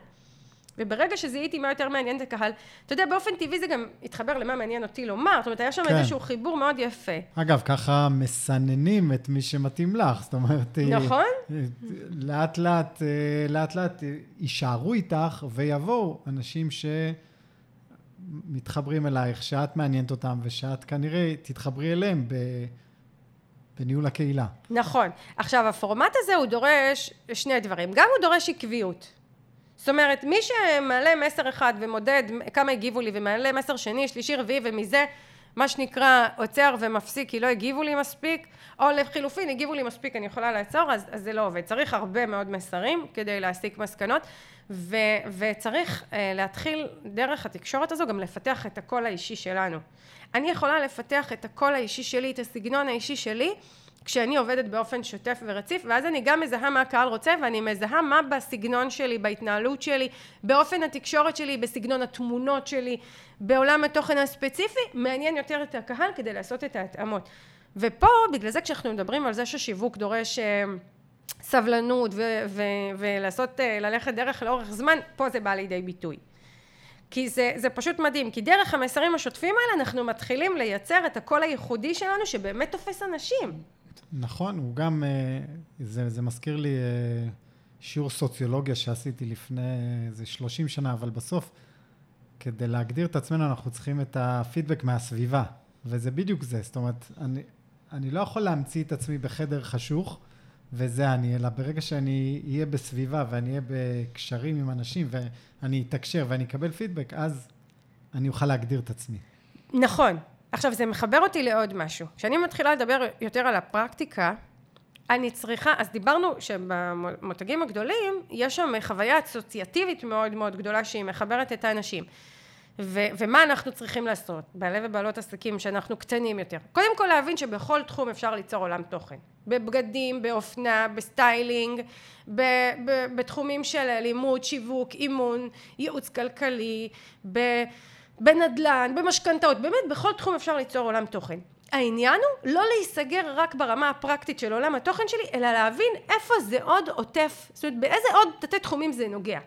וברגע שזיהיתי מה יותר מעניין את הקהל, אתה יודע, באופן טבעי זה גם התחבר למה מעניין אותי לומר, זאת אומרת, היה שם כן. איזשהו חיבור מאוד יפה. אגב, ככה מסננים את מי שמתאים לך, זאת אומרת... אה, נכון. לאט לאט, אה, לאט לאט יישארו איתך ויבואו אנשים שמתחברים אלייך, שאת מעניינת אותם ושאת כנראה תתחברי אליהם ב... בניהול הקהילה. נכון. עכשיו, הפורמט הזה הוא דורש שני דברים. גם הוא דורש עקביות. זאת אומרת, מי שמעלה מסר אחד ומודד כמה הגיבו לי ומעלה מסר שני, שלישי, רביעי ומזה מה שנקרא עוצר ומפסיק כי לא הגיבו לי מספיק, או לחילופין הגיבו לי מספיק אני יכולה לעצור, אז, אז זה לא עובד. צריך הרבה מאוד מסרים כדי להסיק מסקנות, ו, וצריך uh, להתחיל דרך התקשורת הזו גם לפתח את הקול האישי שלנו. אני יכולה לפתח את הקול האישי שלי, את הסגנון האישי שלי, כשאני עובדת באופן שוטף ורציף ואז אני גם מזהה מה הקהל רוצה ואני מזהה מה בסגנון שלי, בהתנהלות שלי, באופן התקשורת שלי, בסגנון התמונות שלי, בעולם התוכן הספציפי, מעניין יותר את הקהל כדי לעשות את ההתאמות. ופה בגלל זה כשאנחנו מדברים על זה ששיווק דורש אה, סבלנות ו- ו- ולעשות, אה, ללכת דרך לאורך זמן, פה זה בא לידי ביטוי. כי זה, זה פשוט מדהים, כי דרך המסרים השוטפים האלה אנחנו מתחילים לייצר את הקול הייחודי שלנו שבאמת תופס אנשים. נכון, הוא גם, אה, זה, זה מזכיר לי אה, שיעור סוציולוגיה שעשיתי לפני איזה 30 שנה, אבל בסוף, כדי להגדיר את עצמנו, אנחנו צריכים את הפידבק מהסביבה, וזה בדיוק זה. זאת אומרת, אני, אני לא יכול להמציא את עצמי בחדר חשוך, וזה אני, אלא ברגע שאני אהיה בסביבה ואני אהיה בקשרים עם אנשים ואני אתקשר ואני אקבל פידבק, אז אני אוכל להגדיר את עצמי. נכון, עכשיו זה מחבר אותי לעוד משהו. כשאני מתחילה לדבר יותר על הפרקטיקה, אני צריכה, אז דיברנו שבמותגים הגדולים יש שם חוויה אסוציאטיבית מאוד מאוד גדולה שהיא מחברת את האנשים. ו- ומה אנחנו צריכים לעשות, בעלי ובעלות עסקים שאנחנו קטנים יותר. קודם כל להבין שבכל תחום אפשר ליצור עולם תוכן. בבגדים, באופנה, בסטיילינג, ב- ב- בתחומים של לימוד, שיווק, אימון, ייעוץ כלכלי, ב- בנדל"ן, במשכנתאות, באמת בכל תחום אפשר ליצור עולם תוכן. העניין הוא לא להיסגר רק ברמה הפרקטית של עולם התוכן שלי, אלא להבין איפה זה עוד עוטף, זאת אומרת באיזה עוד תתי תחומים זה נוגע.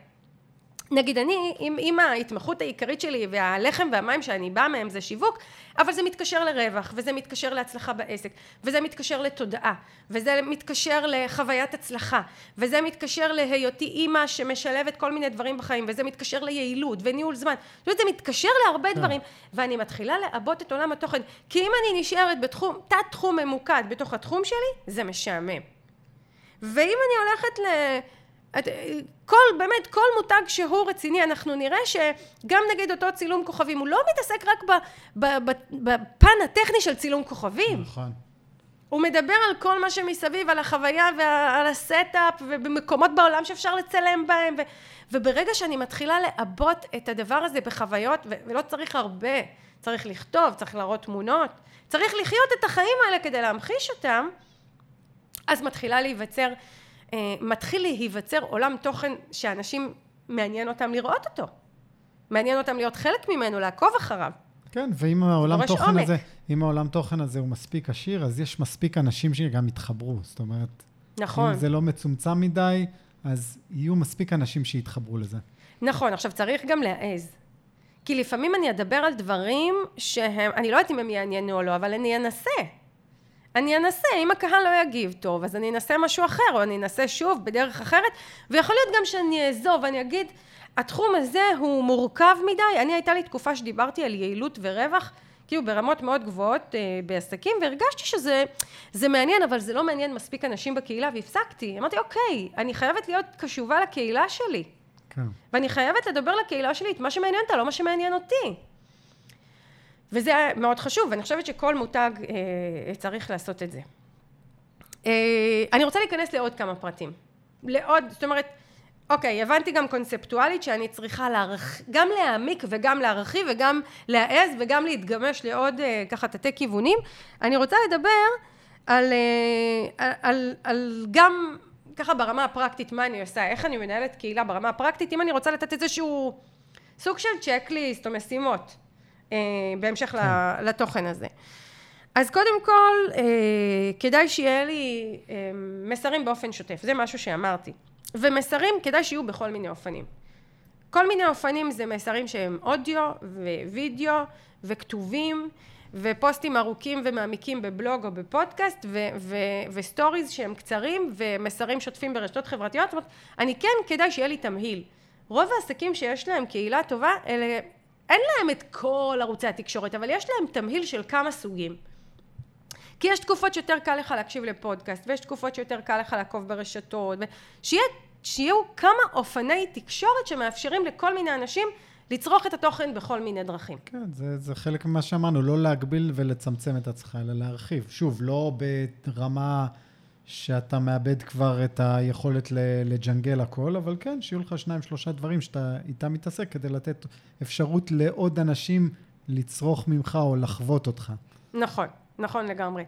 נגיד אני, אם, אם ההתמחות העיקרית שלי והלחם והמים שאני באה מהם זה שיווק, אבל זה מתקשר לרווח, וזה מתקשר להצלחה בעסק, וזה מתקשר לתודעה, וזה מתקשר לחוויית הצלחה, וזה מתקשר להיותי אימא שמשלבת כל מיני דברים בחיים, וזה מתקשר ליעילות וניהול זמן, זאת אומרת זה מתקשר להרבה כן. דברים, ואני מתחילה לעבות את עולם התוכן, כי אם אני נשארת בתחום, תת תחום ממוקד בתוך התחום שלי, זה משעמם. ואם אני הולכת ל... את, כל, באמת, כל מותג שהוא רציני, אנחנו נראה שגם נגיד אותו צילום כוכבים, הוא לא מתעסק רק ב, ב, ב, בפן הטכני של צילום כוכבים. נכון. הוא מדבר על כל מה שמסביב, על החוויה ועל ה setup, ובמקומות בעולם שאפשר לצלם בהם, ו, וברגע שאני מתחילה לעבות את הדבר הזה בחוויות, ו, ולא צריך הרבה, צריך לכתוב, צריך להראות תמונות, צריך לחיות את החיים האלה כדי להמחיש אותם, אז מתחילה להיווצר מתחיל להיווצר עולם תוכן שאנשים מעניין אותם לראות אותו. מעניין אותם להיות חלק ממנו, לעקוב אחריו. כן, ואם העולם תוכן עומק. הזה, אם העולם תוכן הזה הוא מספיק עשיר, אז יש מספיק אנשים שגם יתחברו. זאת אומרת, נכון. אם זה לא מצומצם מדי, אז יהיו מספיק אנשים שיתחברו לזה. נכון, עכשיו צריך גם להעז. כי לפעמים אני אדבר על דברים שהם, אני לא יודעת אם הם יעניינו או לא, אבל אני אנסה. אני אנסה, אם הקהל לא יגיב טוב, אז אני אנסה משהו אחר, או אני אנסה שוב בדרך אחרת, ויכול להיות גם שאני אעזוב ואני אגיד, התחום הזה הוא מורכב מדי, אני הייתה לי תקופה שדיברתי על יעילות ורווח, כאילו ברמות מאוד גבוהות אה, בעסקים, והרגשתי שזה זה מעניין, אבל זה לא מעניין מספיק אנשים בקהילה, והפסקתי. אמרתי, אוקיי, אני חייבת להיות קשובה לקהילה שלי, כן. ואני חייבת לדבר לקהילה שלי את מה שמעניין אותה, לא מה שמעניין אותי. וזה מאוד חשוב, ואני חושבת שכל מותג אה, צריך לעשות את זה. אה, אני רוצה להיכנס לעוד כמה פרטים. לעוד, זאת אומרת, אוקיי, הבנתי גם קונספטואלית שאני צריכה להרח... גם להעמיק וגם להרחיב וגם להעז וגם להתגמש לעוד אה, ככה תתי כיוונים. אני רוצה לדבר על, אה, על, על, על גם ככה ברמה הפרקטית מה אני עושה, איך אני מנהלת קהילה ברמה הפרקטית, אם אני רוצה לתת איזשהו סוג של צ'קליסט או משימות בהמשך ל- לתוכן הזה. אז קודם כל, אה, כדאי שיהיה לי אה, מסרים באופן שוטף, זה משהו שאמרתי. ומסרים כדאי שיהיו בכל מיני אופנים. כל מיני אופנים זה מסרים שהם אודיו ווידאו וכתובים ופוסטים ארוכים ומעמיקים בבלוג או בפודקאסט ו- ו- וסטוריז שהם קצרים ומסרים שוטפים ברשתות חברתיות. זאת אומרת, אני כן, כדאי שיהיה לי תמהיל. רוב העסקים שיש להם קהילה טובה, אלה, אין להם את כל ערוצי התקשורת, אבל יש להם תמהיל של כמה סוגים. כי יש תקופות שיותר קל לך להקשיב לפודקאסט, ויש תקופות שיותר קל לך לעקוב ברשתות, ושיהיה, שיהיו כמה אופני תקשורת שמאפשרים לכל מיני אנשים לצרוך את התוכן בכל מיני דרכים. כן, זה, זה חלק ממה שאמרנו, לא להגביל ולצמצם את עצמך, אלא להרחיב. שוב, לא ברמה שאתה מאבד כבר את היכולת לג'נגל הכל, אבל כן, שיהיו לך שניים, שלושה דברים שאתה איתם מתעסק, כדי לתת אפשרות לעוד אנשים לצרוך ממך או לחוות אותך. נכון, נכון לגמרי.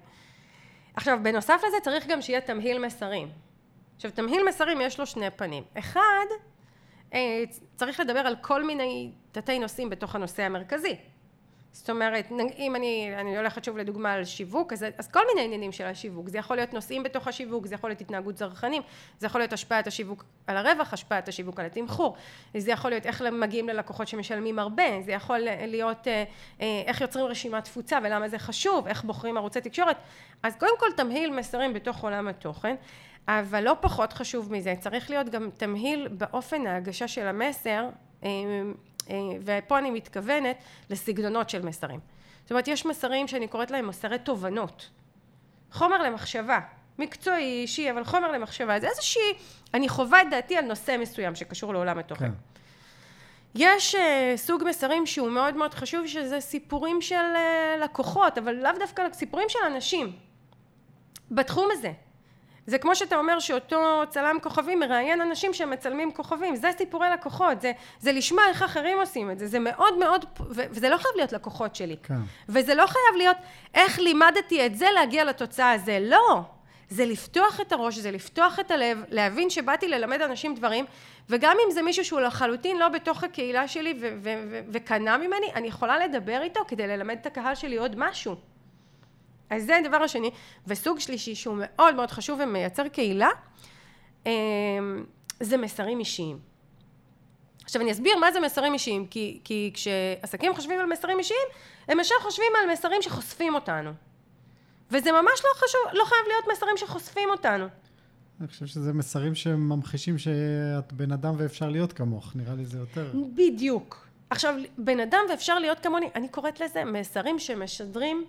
עכשיו, בנוסף לזה צריך גם שיהיה תמהיל מסרים. עכשיו, תמהיל מסרים יש לו שני פנים. אחד, אה, צריך לדבר על כל מיני תתי נושאים בתוך הנושא המרכזי. זאת אומרת, אם אני, אני הולכת שוב לדוגמה על שיווק, אז, אז כל מיני עניינים של השיווק. זה יכול להיות נושאים בתוך השיווק, זה יכול להיות התנהגות צרכנים, זה יכול להיות השפעת השיווק על הרווח, השפעת השיווק על התמחור, זה יכול להיות איך מגיעים ללקוחות שמשלמים הרבה, זה יכול להיות אה, אה, איך יוצרים רשימת תפוצה ולמה זה חשוב, איך בוחרים ערוצי תקשורת. אז קודם כל תמהיל מסרים בתוך עולם התוכן, אבל לא פחות חשוב מזה, צריך להיות גם תמהיל באופן ההגשה של המסר, אה, ופה אני מתכוונת לסגנונות של מסרים. זאת אומרת, יש מסרים שאני קוראת להם מסרי תובנות. חומר למחשבה, מקצועי, אישי, אבל חומר למחשבה. זה איזושהי, אני חווה את דעתי על נושא מסוים שקשור לעולם התוכן. כן. יש uh, סוג מסרים שהוא מאוד מאוד חשוב, שזה סיפורים של uh, לקוחות, אבל לאו דווקא סיפורים של אנשים בתחום הזה. זה כמו שאתה אומר שאותו צלם כוכבים מראיין אנשים שמצלמים כוכבים, זה סיפורי לקוחות, זה, זה לשמוע איך אחרים עושים את זה, זה מאוד מאוד, ו- וזה לא חייב להיות לקוחות שלי. כן. וזה לא חייב להיות איך לימדתי את זה להגיע לתוצאה הזה, לא. זה לפתוח את הראש, זה לפתוח את הלב, להבין שבאתי ללמד אנשים דברים, וגם אם זה מישהו שהוא לחלוטין לא בתוך הקהילה שלי וקנה ממני, אני יכולה לדבר איתו כדי ללמד את הקהל שלי עוד משהו. אז זה הדבר השני. וסוג שלישי שהוא מאוד מאוד חשוב ומייצר קהילה, אמ, זה מסרים אישיים. עכשיו אני אסביר מה זה מסרים אישיים, כי, כי כשעסקים חושבים על מסרים אישיים, הם ישר חושבים על מסרים שחושפים אותנו. וזה ממש לא חשוב, לא חייב להיות מסרים שחושפים אותנו. אני חושב שזה מסרים שממחישים שאת בן אדם ואפשר להיות כמוך, נראה לי זה יותר. בדיוק. עכשיו, בן אדם ואפשר להיות כמוני, אני קוראת לזה מסרים שמשדרים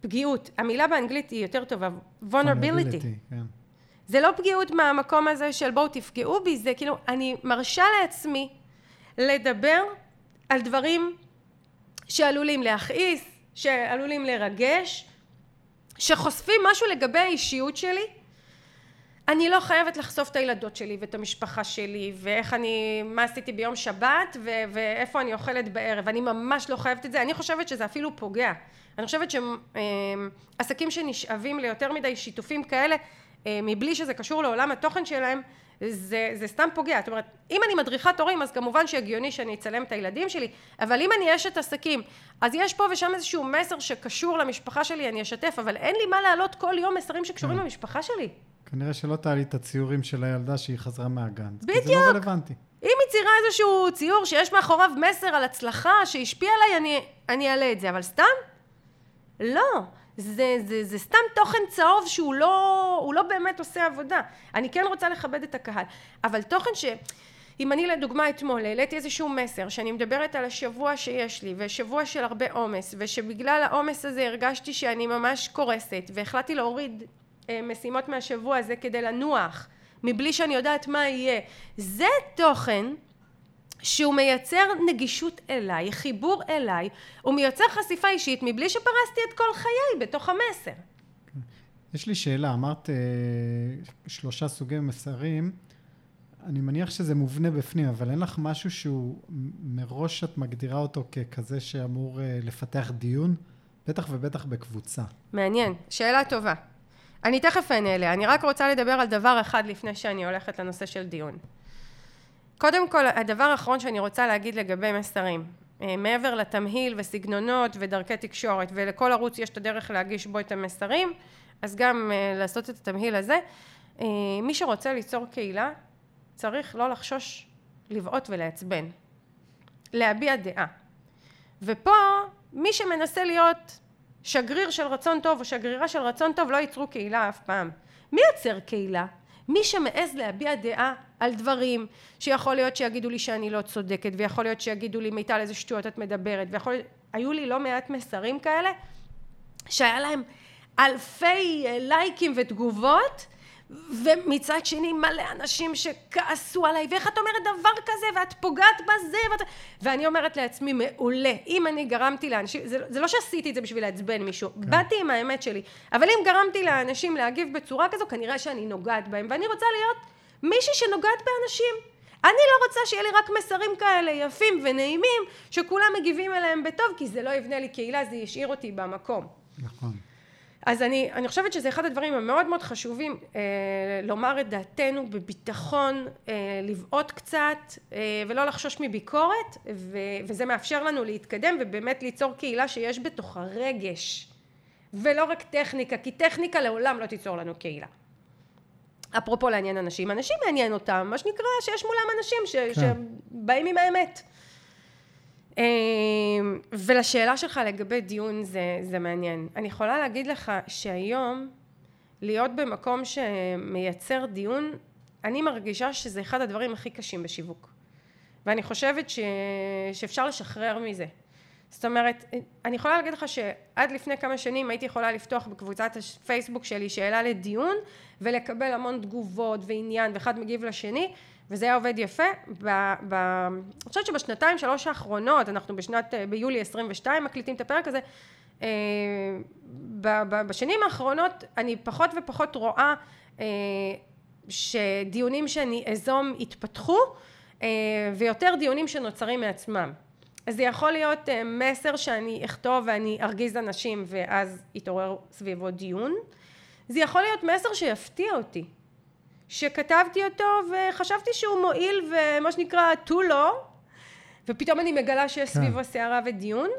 פגיעות. המילה באנגלית היא יותר טובה, vulnerability. כן. זה לא פגיעות מהמקום הזה של בואו תפגעו בי, זה כאילו, אני מרשה לעצמי לדבר על דברים שעלולים להכעיס, שעלולים לרגש, שחושפים משהו לגבי האישיות שלי. אני לא חייבת לחשוף את הילדות שלי ואת המשפחה שלי ואיך אני, מה עשיתי ביום שבת ו- ואיפה אני אוכלת בערב, אני ממש לא חייבת את זה, אני חושבת שזה אפילו פוגע. אני חושבת שעסקים שנשאבים ליותר מדי שיתופים כאלה אה, מבלי שזה קשור לעולם התוכן שלהם זה, זה סתם פוגע, זאת אומרת אם אני מדריכת הורים אז כמובן שהגיוני שאני אצלם את הילדים שלי אבל אם אני אשת עסקים אז יש פה ושם איזשהו מסר שקשור למשפחה שלי אני אשתף אבל אין לי מה להעלות כל יום מסרים שקשורים כן. למשפחה שלי כנראה שלא תעלי את הציורים של הילדה שהיא חזרה מהגן. בדיוק. זה לא רלוונטי. אם היא ציירה איזשהו ציור שיש מאחוריו מסר על הצלחה שהשפיע עליי, אני, אני אעלה את זה, אבל סתם? לא. זה, זה, זה סתם תוכן צהוב שהוא לא, לא באמת עושה עבודה. אני כן רוצה לכבד את הקהל, אבל תוכן ש... אם אני לדוגמה אתמול העליתי איזשהו מסר שאני מדברת על השבוע שיש לי ושבוע של הרבה עומס ושבגלל העומס הזה הרגשתי שאני ממש קורסת והחלטתי להוריד אה, משימות מהשבוע הזה כדי לנוח מבלי שאני יודעת מה יהיה זה תוכן שהוא מייצר נגישות אליי, חיבור אליי, הוא מייצר חשיפה אישית מבלי שפרסתי את כל חיי בתוך המסר. יש לי שאלה, אמרת אה, שלושה סוגי מסרים, אני מניח שזה מובנה בפנים, אבל אין לך משהו שהוא מראש את מגדירה אותו ככזה שאמור אה, לפתח דיון? בטח ובטח בקבוצה. מעניין, שאלה טובה. אני תכף אענה אליה, אני רק רוצה לדבר על דבר אחד לפני שאני הולכת לנושא של דיון. קודם כל, הדבר האחרון שאני רוצה להגיד לגבי מסרים, אה, מעבר לתמהיל וסגנונות ודרכי תקשורת, ולכל ערוץ יש את הדרך להגיש בו את המסרים, אז גם אה, לעשות את התמהיל הזה. אה, מי שרוצה ליצור קהילה, צריך לא לחשוש לבעוט ולעצבן, להביע דעה. ופה, מי שמנסה להיות שגריר של רצון טוב או שגרירה של רצון טוב לא ייצרו קהילה אף פעם. מי יוצר קהילה? מי שמעז להביע דעה על דברים שיכול להיות שיגידו לי שאני לא צודקת ויכול להיות שיגידו לי מיטל איזה שטויות את מדברת ויכול היו לי לא מעט מסרים כאלה שהיה להם אלפי לייקים ותגובות ומצד שני מלא אנשים שכעסו עליי ואיך את אומרת דבר כזה ואת פוגעת בזה ואת... ואני אומרת לעצמי מעולה אם אני גרמתי לאנשים זה, זה לא שעשיתי את זה בשביל לעצבן מישהו כן. באתי עם האמת שלי אבל אם גרמתי לאנשים להגיב בצורה כזו כנראה שאני נוגעת בהם ואני רוצה להיות מישהי שנוגעת באנשים. אני לא רוצה שיהיה לי רק מסרים כאלה יפים ונעימים שכולם מגיבים אליהם בטוב כי זה לא יבנה לי קהילה זה ישאיר אותי במקום. נכון. אז אני, אני חושבת שזה אחד הדברים המאוד מאוד חשובים אה, לומר את דעתנו בביטחון, אה, לבעוט קצת אה, ולא לחשוש מביקורת ו, וזה מאפשר לנו להתקדם ובאמת ליצור קהילה שיש בתוכה רגש. ולא רק טכניקה כי טכניקה לעולם לא תיצור לנו קהילה. אפרופו לעניין אנשים, אנשים מעניין אותם, מה שנקרא שיש מולם אנשים ש, כן. שבאים עם האמת. אמ, ולשאלה שלך לגבי דיון זה, זה מעניין. אני יכולה להגיד לך שהיום להיות במקום שמייצר דיון, אני מרגישה שזה אחד הדברים הכי קשים בשיווק. ואני חושבת ש... שאפשר לשחרר מזה. זאת אומרת, אני יכולה להגיד לך שעד לפני כמה שנים הייתי יכולה לפתוח בקבוצת הפייסבוק שלי שאלה לדיון ולקבל המון תגובות ועניין ואחד מגיב לשני וזה היה עובד יפה. אני חושבת שבשנתיים שלוש האחרונות, אנחנו בשנת, ביולי 22 מקליטים את הפרק הזה, אה, בשנים האחרונות אני פחות ופחות רואה אה, שדיונים שאני אזום יתפתחו אה, ויותר דיונים שנוצרים מעצמם. אז זה יכול להיות מסר שאני אכתוב ואני ארגיז אנשים ואז יתעורר סביבו דיון. זה יכול להיות מסר שיפתיע אותי. שכתבתי אותו וחשבתי שהוא מועיל ומה שנקרא טו לו ופתאום אני מגלה שיש כן. סביבו סערה ודיון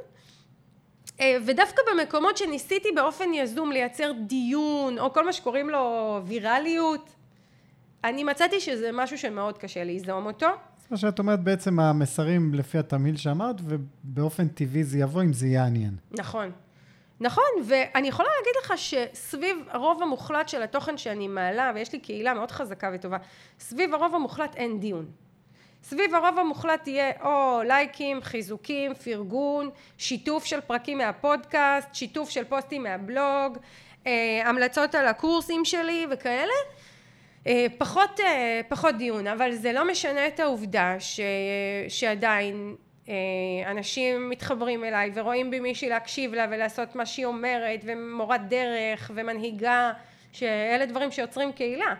אה, ודווקא במקומות שניסיתי באופן יזום לייצר דיון או כל מה שקוראים לו ויראליות אני מצאתי שזה משהו שמאוד קשה ליזום אותו מה שאת אומרת בעצם המסרים לפי התמהיל שאמרת, ובאופן טבעי זה יבוא אם זה יעניין. נכון. נכון, ואני יכולה להגיד לך שסביב הרוב המוחלט של התוכן שאני מעלה, ויש לי קהילה מאוד חזקה וטובה, סביב הרוב המוחלט אין דיון. סביב הרוב המוחלט יהיה או לייקים, חיזוקים, פרגון, שיתוף של פרקים מהפודקאסט, שיתוף של פוסטים מהבלוג, אה, המלצות על הקורסים שלי וכאלה. אה, פחות, אה, פחות דיון, אבל זה לא משנה את העובדה ש, שעדיין אה, אנשים מתחברים אליי ורואים בי מישהי להקשיב לה ולעשות מה שהיא אומרת ומורת דרך ומנהיגה שאלה דברים שיוצרים קהילה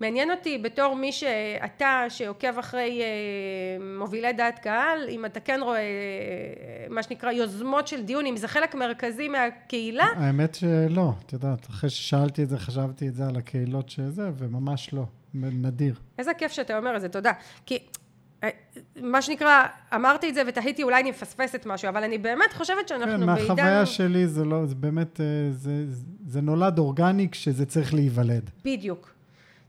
מעניין אותי בתור מי שאתה שעוקב אחרי מובילי דעת קהל אם אתה כן רואה מה שנקרא יוזמות של דיון אם זה חלק מרכזי מהקהילה האמת שלא את יודעת אחרי ששאלתי את זה חשבתי את זה על הקהילות שזה וממש לא נדיר איזה כיף שאתה אומר את זה תודה כי מה שנקרא, אמרתי את זה ותהיתי אולי אני מפספסת משהו, אבל אני באמת חושבת שאנחנו כן, בעידן... מהחוויה שלי זה לא, זה באמת, אה, זה, זה נולד אורגני כשזה צריך להיוולד. בדיוק.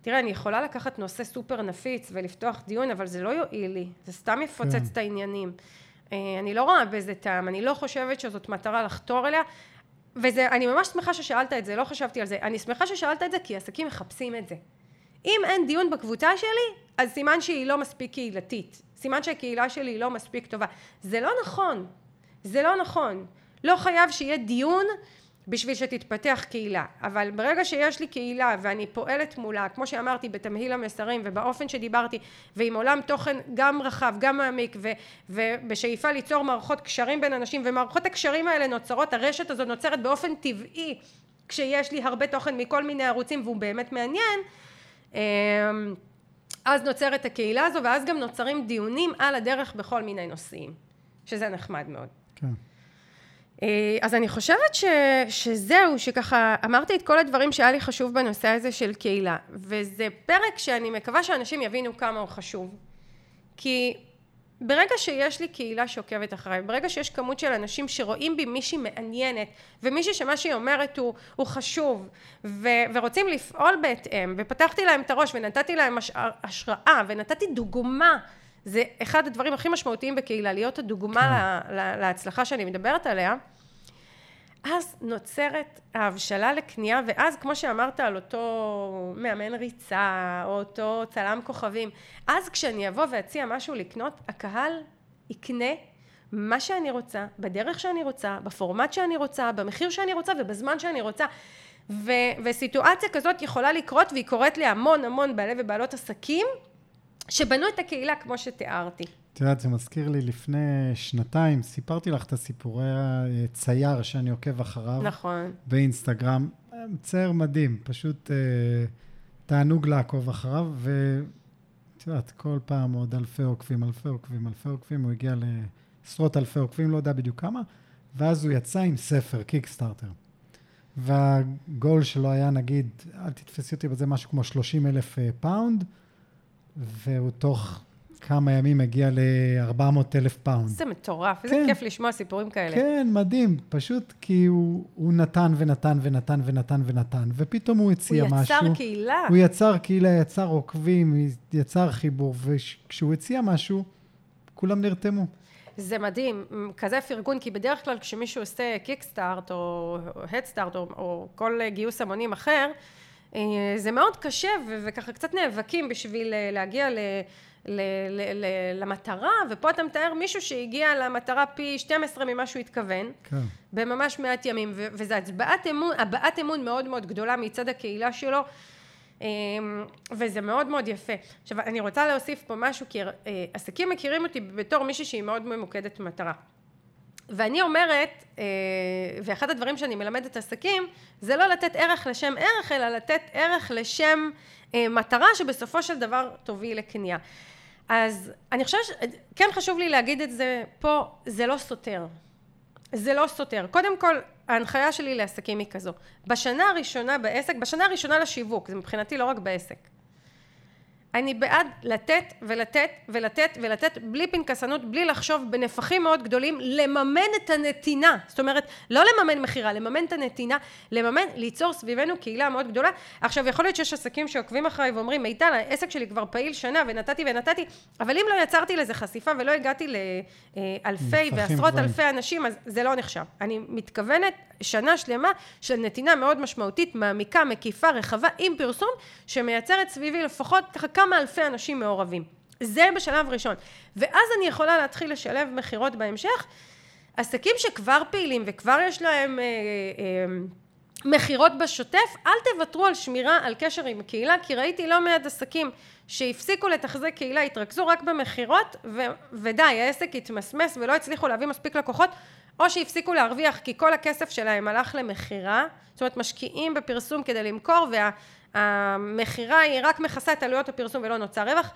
תראה, אני יכולה לקחת נושא סופר נפיץ ולפתוח דיון, אבל זה לא יועיל לי, זה סתם יפוצץ כן. את העניינים. אה, אני לא רואה בזה טעם, אני לא חושבת שזאת מטרה לחתור אליה, ואני ממש שמחה ששאלת את זה, לא חשבתי על זה. אני שמחה ששאלת את זה כי עסקים מחפשים את זה. אם אין דיון בקבוצה שלי, אז סימן שהיא לא מספיק קהילתית. סימן שהקהילה שלי היא לא מספיק טובה. זה לא נכון. זה לא נכון. לא חייב שיהיה דיון בשביל שתתפתח קהילה. אבל ברגע שיש לי קהילה ואני פועלת מולה, כמו שאמרתי, בתמהיל המסרים ובאופן שדיברתי, ועם עולם תוכן גם רחב, גם מעמיק, ו, ובשאיפה ליצור מערכות קשרים בין אנשים, ומערכות הקשרים האלה נוצרות, הרשת הזאת נוצרת באופן טבעי, כשיש לי הרבה תוכן מכל מיני ערוצים והוא באמת מעניין, אמ, אז נוצרת הקהילה הזו ואז גם נוצרים דיונים על הדרך בכל מיני נושאים שזה נחמד מאוד. כן. אה, אז אני חושבת ש, שזהו, שככה אמרתי את כל הדברים שהיה לי חשוב בנושא הזה של קהילה. וזה פרק שאני מקווה שאנשים יבינו כמה הוא חשוב. כי ברגע שיש לי קהילה שעוקבת אחריי, ברגע שיש כמות של אנשים שרואים בי מישהי מעניינת ומישהי שמה שהיא אומרת הוא, הוא חשוב ו, ורוצים לפעול בהתאם ופתחתי להם את הראש ונתתי להם הש, השראה ונתתי דוגמה זה אחד הדברים הכי משמעותיים בקהילה להיות הדוגמה כן. לה, לה, להצלחה שאני מדברת עליה אז נוצרת ההבשלה לקנייה ואז כמו שאמרת על אותו מאמן ריצה או אותו צלם כוכבים אז כשאני אבוא ואציע משהו לקנות הקהל יקנה מה שאני רוצה בדרך שאני רוצה בפורמט שאני רוצה במחיר שאני רוצה ובזמן שאני רוצה ו- וסיטואציה כזאת יכולה לקרות והיא קורית להמון המון בעלי ובעלות עסקים שבנו את הקהילה כמו שתיארתי את יודעת, זה מזכיר לי לפני שנתיים, סיפרתי לך את הסיפורי הצייר שאני עוקב אחריו. נכון. באינסטגרם. מצייר מדהים, פשוט אה, תענוג לעקוב אחריו, ואת יודעת, כל פעם עוד אלפי עוקבים, אלפי עוקבים, אלפי עוקבים, הוא הגיע לעשרות אלפי עוקבים, לא יודע בדיוק כמה, ואז הוא יצא עם ספר, Kickstarter. וה goal שלו היה, נגיד, אל תתפסי אותי בזה, משהו כמו 30 אלף אה, pound, והוא תוך כמה ימים הגיע ל-400 אלף pound. זה מטורף, כן. איזה כיף לשמוע סיפורים כאלה. כן, מדהים, פשוט כי הוא, הוא נתן ונתן ונתן ונתן ונתן, ופתאום הוא הציע משהו. הוא יצר קהילה. הוא יצר קהילה, יצר עוקבים, יצר חיבור, וכשהוא הציע משהו, כולם נרתמו. זה מדהים, כזה פרגון, כי בדרך כלל כשמישהו עושה קיקסטארט או הדסטארט או, או כל גיוס המונים אחר, זה מאוד קשה וככה קצת נאבקים בשביל אה, להגיע ל... ל- ל- ל- למטרה, ופה אתה מתאר מישהו שהגיע למטרה פי 12 ממה שהוא התכוון, כן. בממש מעט ימים, ו- וזו הצבעת אמון, הבעת אמון מאוד מאוד גדולה מצד הקהילה שלו, אמ, וזה מאוד מאוד יפה. עכשיו אני רוצה להוסיף פה משהו, כי אה, עסקים מכירים אותי בתור מישהי שהיא מאוד ממוקדת מטרה. ואני אומרת, אה, ואחד הדברים שאני מלמדת עסקים, זה לא לתת ערך לשם ערך, אלא לתת ערך לשם אה, מטרה שבסופו של דבר תוביל לקנייה. אז אני חושבת, כן חשוב לי להגיד את זה פה, זה לא סותר. זה לא סותר. קודם כל, ההנחיה שלי לעסקים היא כזו. בשנה הראשונה בעסק, בשנה הראשונה לשיווק, זה מבחינתי לא רק בעסק. אני בעד לתת ולתת ולתת ולתת בלי פנקסנות, בלי לחשוב בנפחים מאוד גדולים, לממן את הנתינה. זאת אומרת, לא לממן מכירה, לממן את הנתינה, לממן, ליצור סביבנו קהילה מאוד גדולה. עכשיו, יכול להיות שיש עסקים שעוקבים אחריי ואומרים, מיטל, העסק שלי כבר פעיל שנה ונתתי ונתתי, אבל אם לא יצרתי לזה חשיפה ולא הגעתי לאלפי ועשרות גבוהים. אלפי אנשים, אז זה לא נחשב. אני מתכוונת שנה שלמה של נתינה מאוד משמעותית, מעמיקה, מקיפה, רחבה, עם פרסום, שמייצרת סביבי לפחות כמה אלפי אנשים מעורבים. זה בשלב ראשון. ואז אני יכולה להתחיל לשלב מכירות בהמשך. עסקים שכבר פעילים וכבר יש להם אה, אה, מכירות בשוטף, אל תוותרו על שמירה על קשר עם קהילה, כי ראיתי לא מעט עסקים שהפסיקו לתחזק קהילה, התרכזו רק במכירות, ודי, העסק התמסמס ולא הצליחו להביא מספיק לקוחות, או שהפסיקו להרוויח כי כל הכסף שלהם הלך למכירה, זאת אומרת משקיעים בפרסום כדי למכור והמכירה היא רק מכסה את עלויות הפרסום ולא נוצר רווח.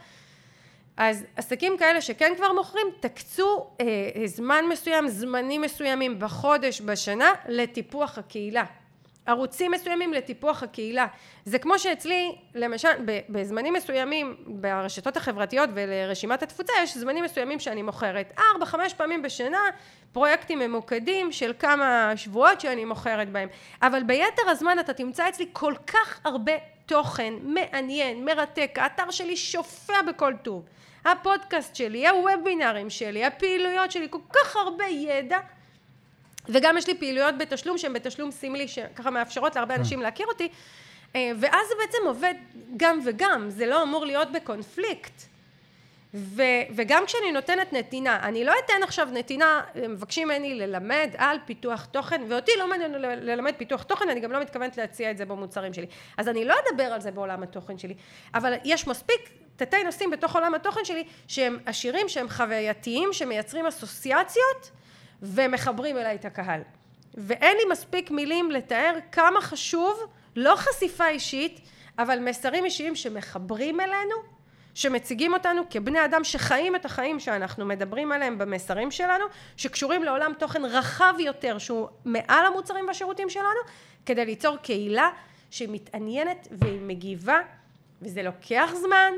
אז עסקים כאלה שכן כבר מוכרים, תקצו אה, זמן מסוים, זמנים מסוימים בחודש, בשנה, לטיפוח הקהילה. ערוצים מסוימים לטיפוח הקהילה. זה כמו שאצלי, למשל, בזמנים מסוימים ברשתות החברתיות ולרשימת התפוצה, יש זמנים מסוימים שאני מוכרת. ארבע, חמש פעמים בשנה, פרויקטים ממוקדים של כמה שבועות שאני מוכרת בהם. אבל ביתר הזמן אתה תמצא אצלי כל כך הרבה תוכן מעניין, מרתק, האתר שלי שופע בכל טוב. הפודקאסט שלי, הוובינרים שלי, הפעילויות שלי, כל כך הרבה ידע. וגם יש לי פעילויות בתשלום שהן בתשלום סמלי שככה מאפשרות להרבה כן. אנשים להכיר אותי. אה, ואז זה בעצם עובד גם וגם זה לא אמור להיות בקונפליקט. ו, וגם כשאני נותנת נתינה אני לא אתן עכשיו נתינה מבקשים ממני ללמד על פיתוח תוכן ואותי לא מעניין ללמד פיתוח תוכן אני גם לא מתכוונת להציע את זה במוצרים שלי. אז אני לא אדבר על זה בעולם התוכן שלי אבל יש מספיק תתי נושאים בתוך עולם התוכן שלי שהם עשירים שהם חווייתיים שמייצרים אסוציאציות ומחברים אליי את הקהל. ואין לי מספיק מילים לתאר כמה חשוב, לא חשיפה אישית, אבל מסרים אישיים שמחברים אלינו, שמציגים אותנו כבני אדם שחיים את החיים שאנחנו מדברים עליהם במסרים שלנו, שקשורים לעולם תוכן רחב יותר שהוא מעל המוצרים והשירותים שלנו, כדי ליצור קהילה שמתעניינת והיא מגיבה, וזה לוקח זמן,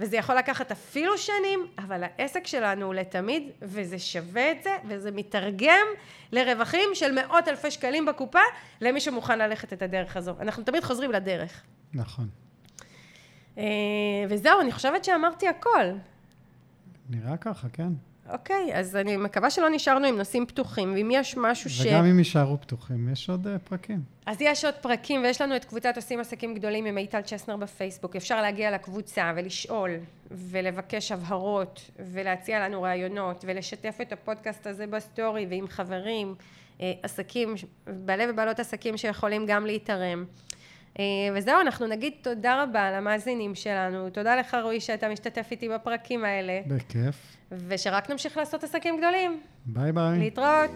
וזה יכול לקחת אפילו שנים, אבל העסק שלנו הוא לתמיד, וזה שווה את זה, וזה מתרגם לרווחים של מאות אלפי שקלים בקופה, למי שמוכן ללכת את הדרך הזו. אנחנו תמיד חוזרים לדרך. נכון. אה, וזהו, אני חושבת שאמרתי הכל. נראה ככה, כן. אוקיי, אז אני מקווה שלא נשארנו עם נושאים פתוחים, ואם יש משהו ש... וגם אם יישארו פתוחים, יש עוד אה, פרקים. אז יש עוד פרקים, ויש לנו את קבוצת עושים עסקים גדולים עם מיטל צ'סנר בפייסבוק. אפשר להגיע לקבוצה ולשאול, ולבקש הבהרות, ולהציע לנו רעיונות, ולשתף את הפודקאסט הזה בסטורי, ועם חברים, אה, עסקים, בעלי ובעלות עסקים שיכולים גם להתערם. אה, וזהו, אנחנו נגיד תודה רבה למאזינים שלנו. תודה לך, רועי, שאתה משתתף איתי בפרקים האלה. בכיף. ושרק נמשיך לעשות עסקים גדולים. ביי ביי. להתראות.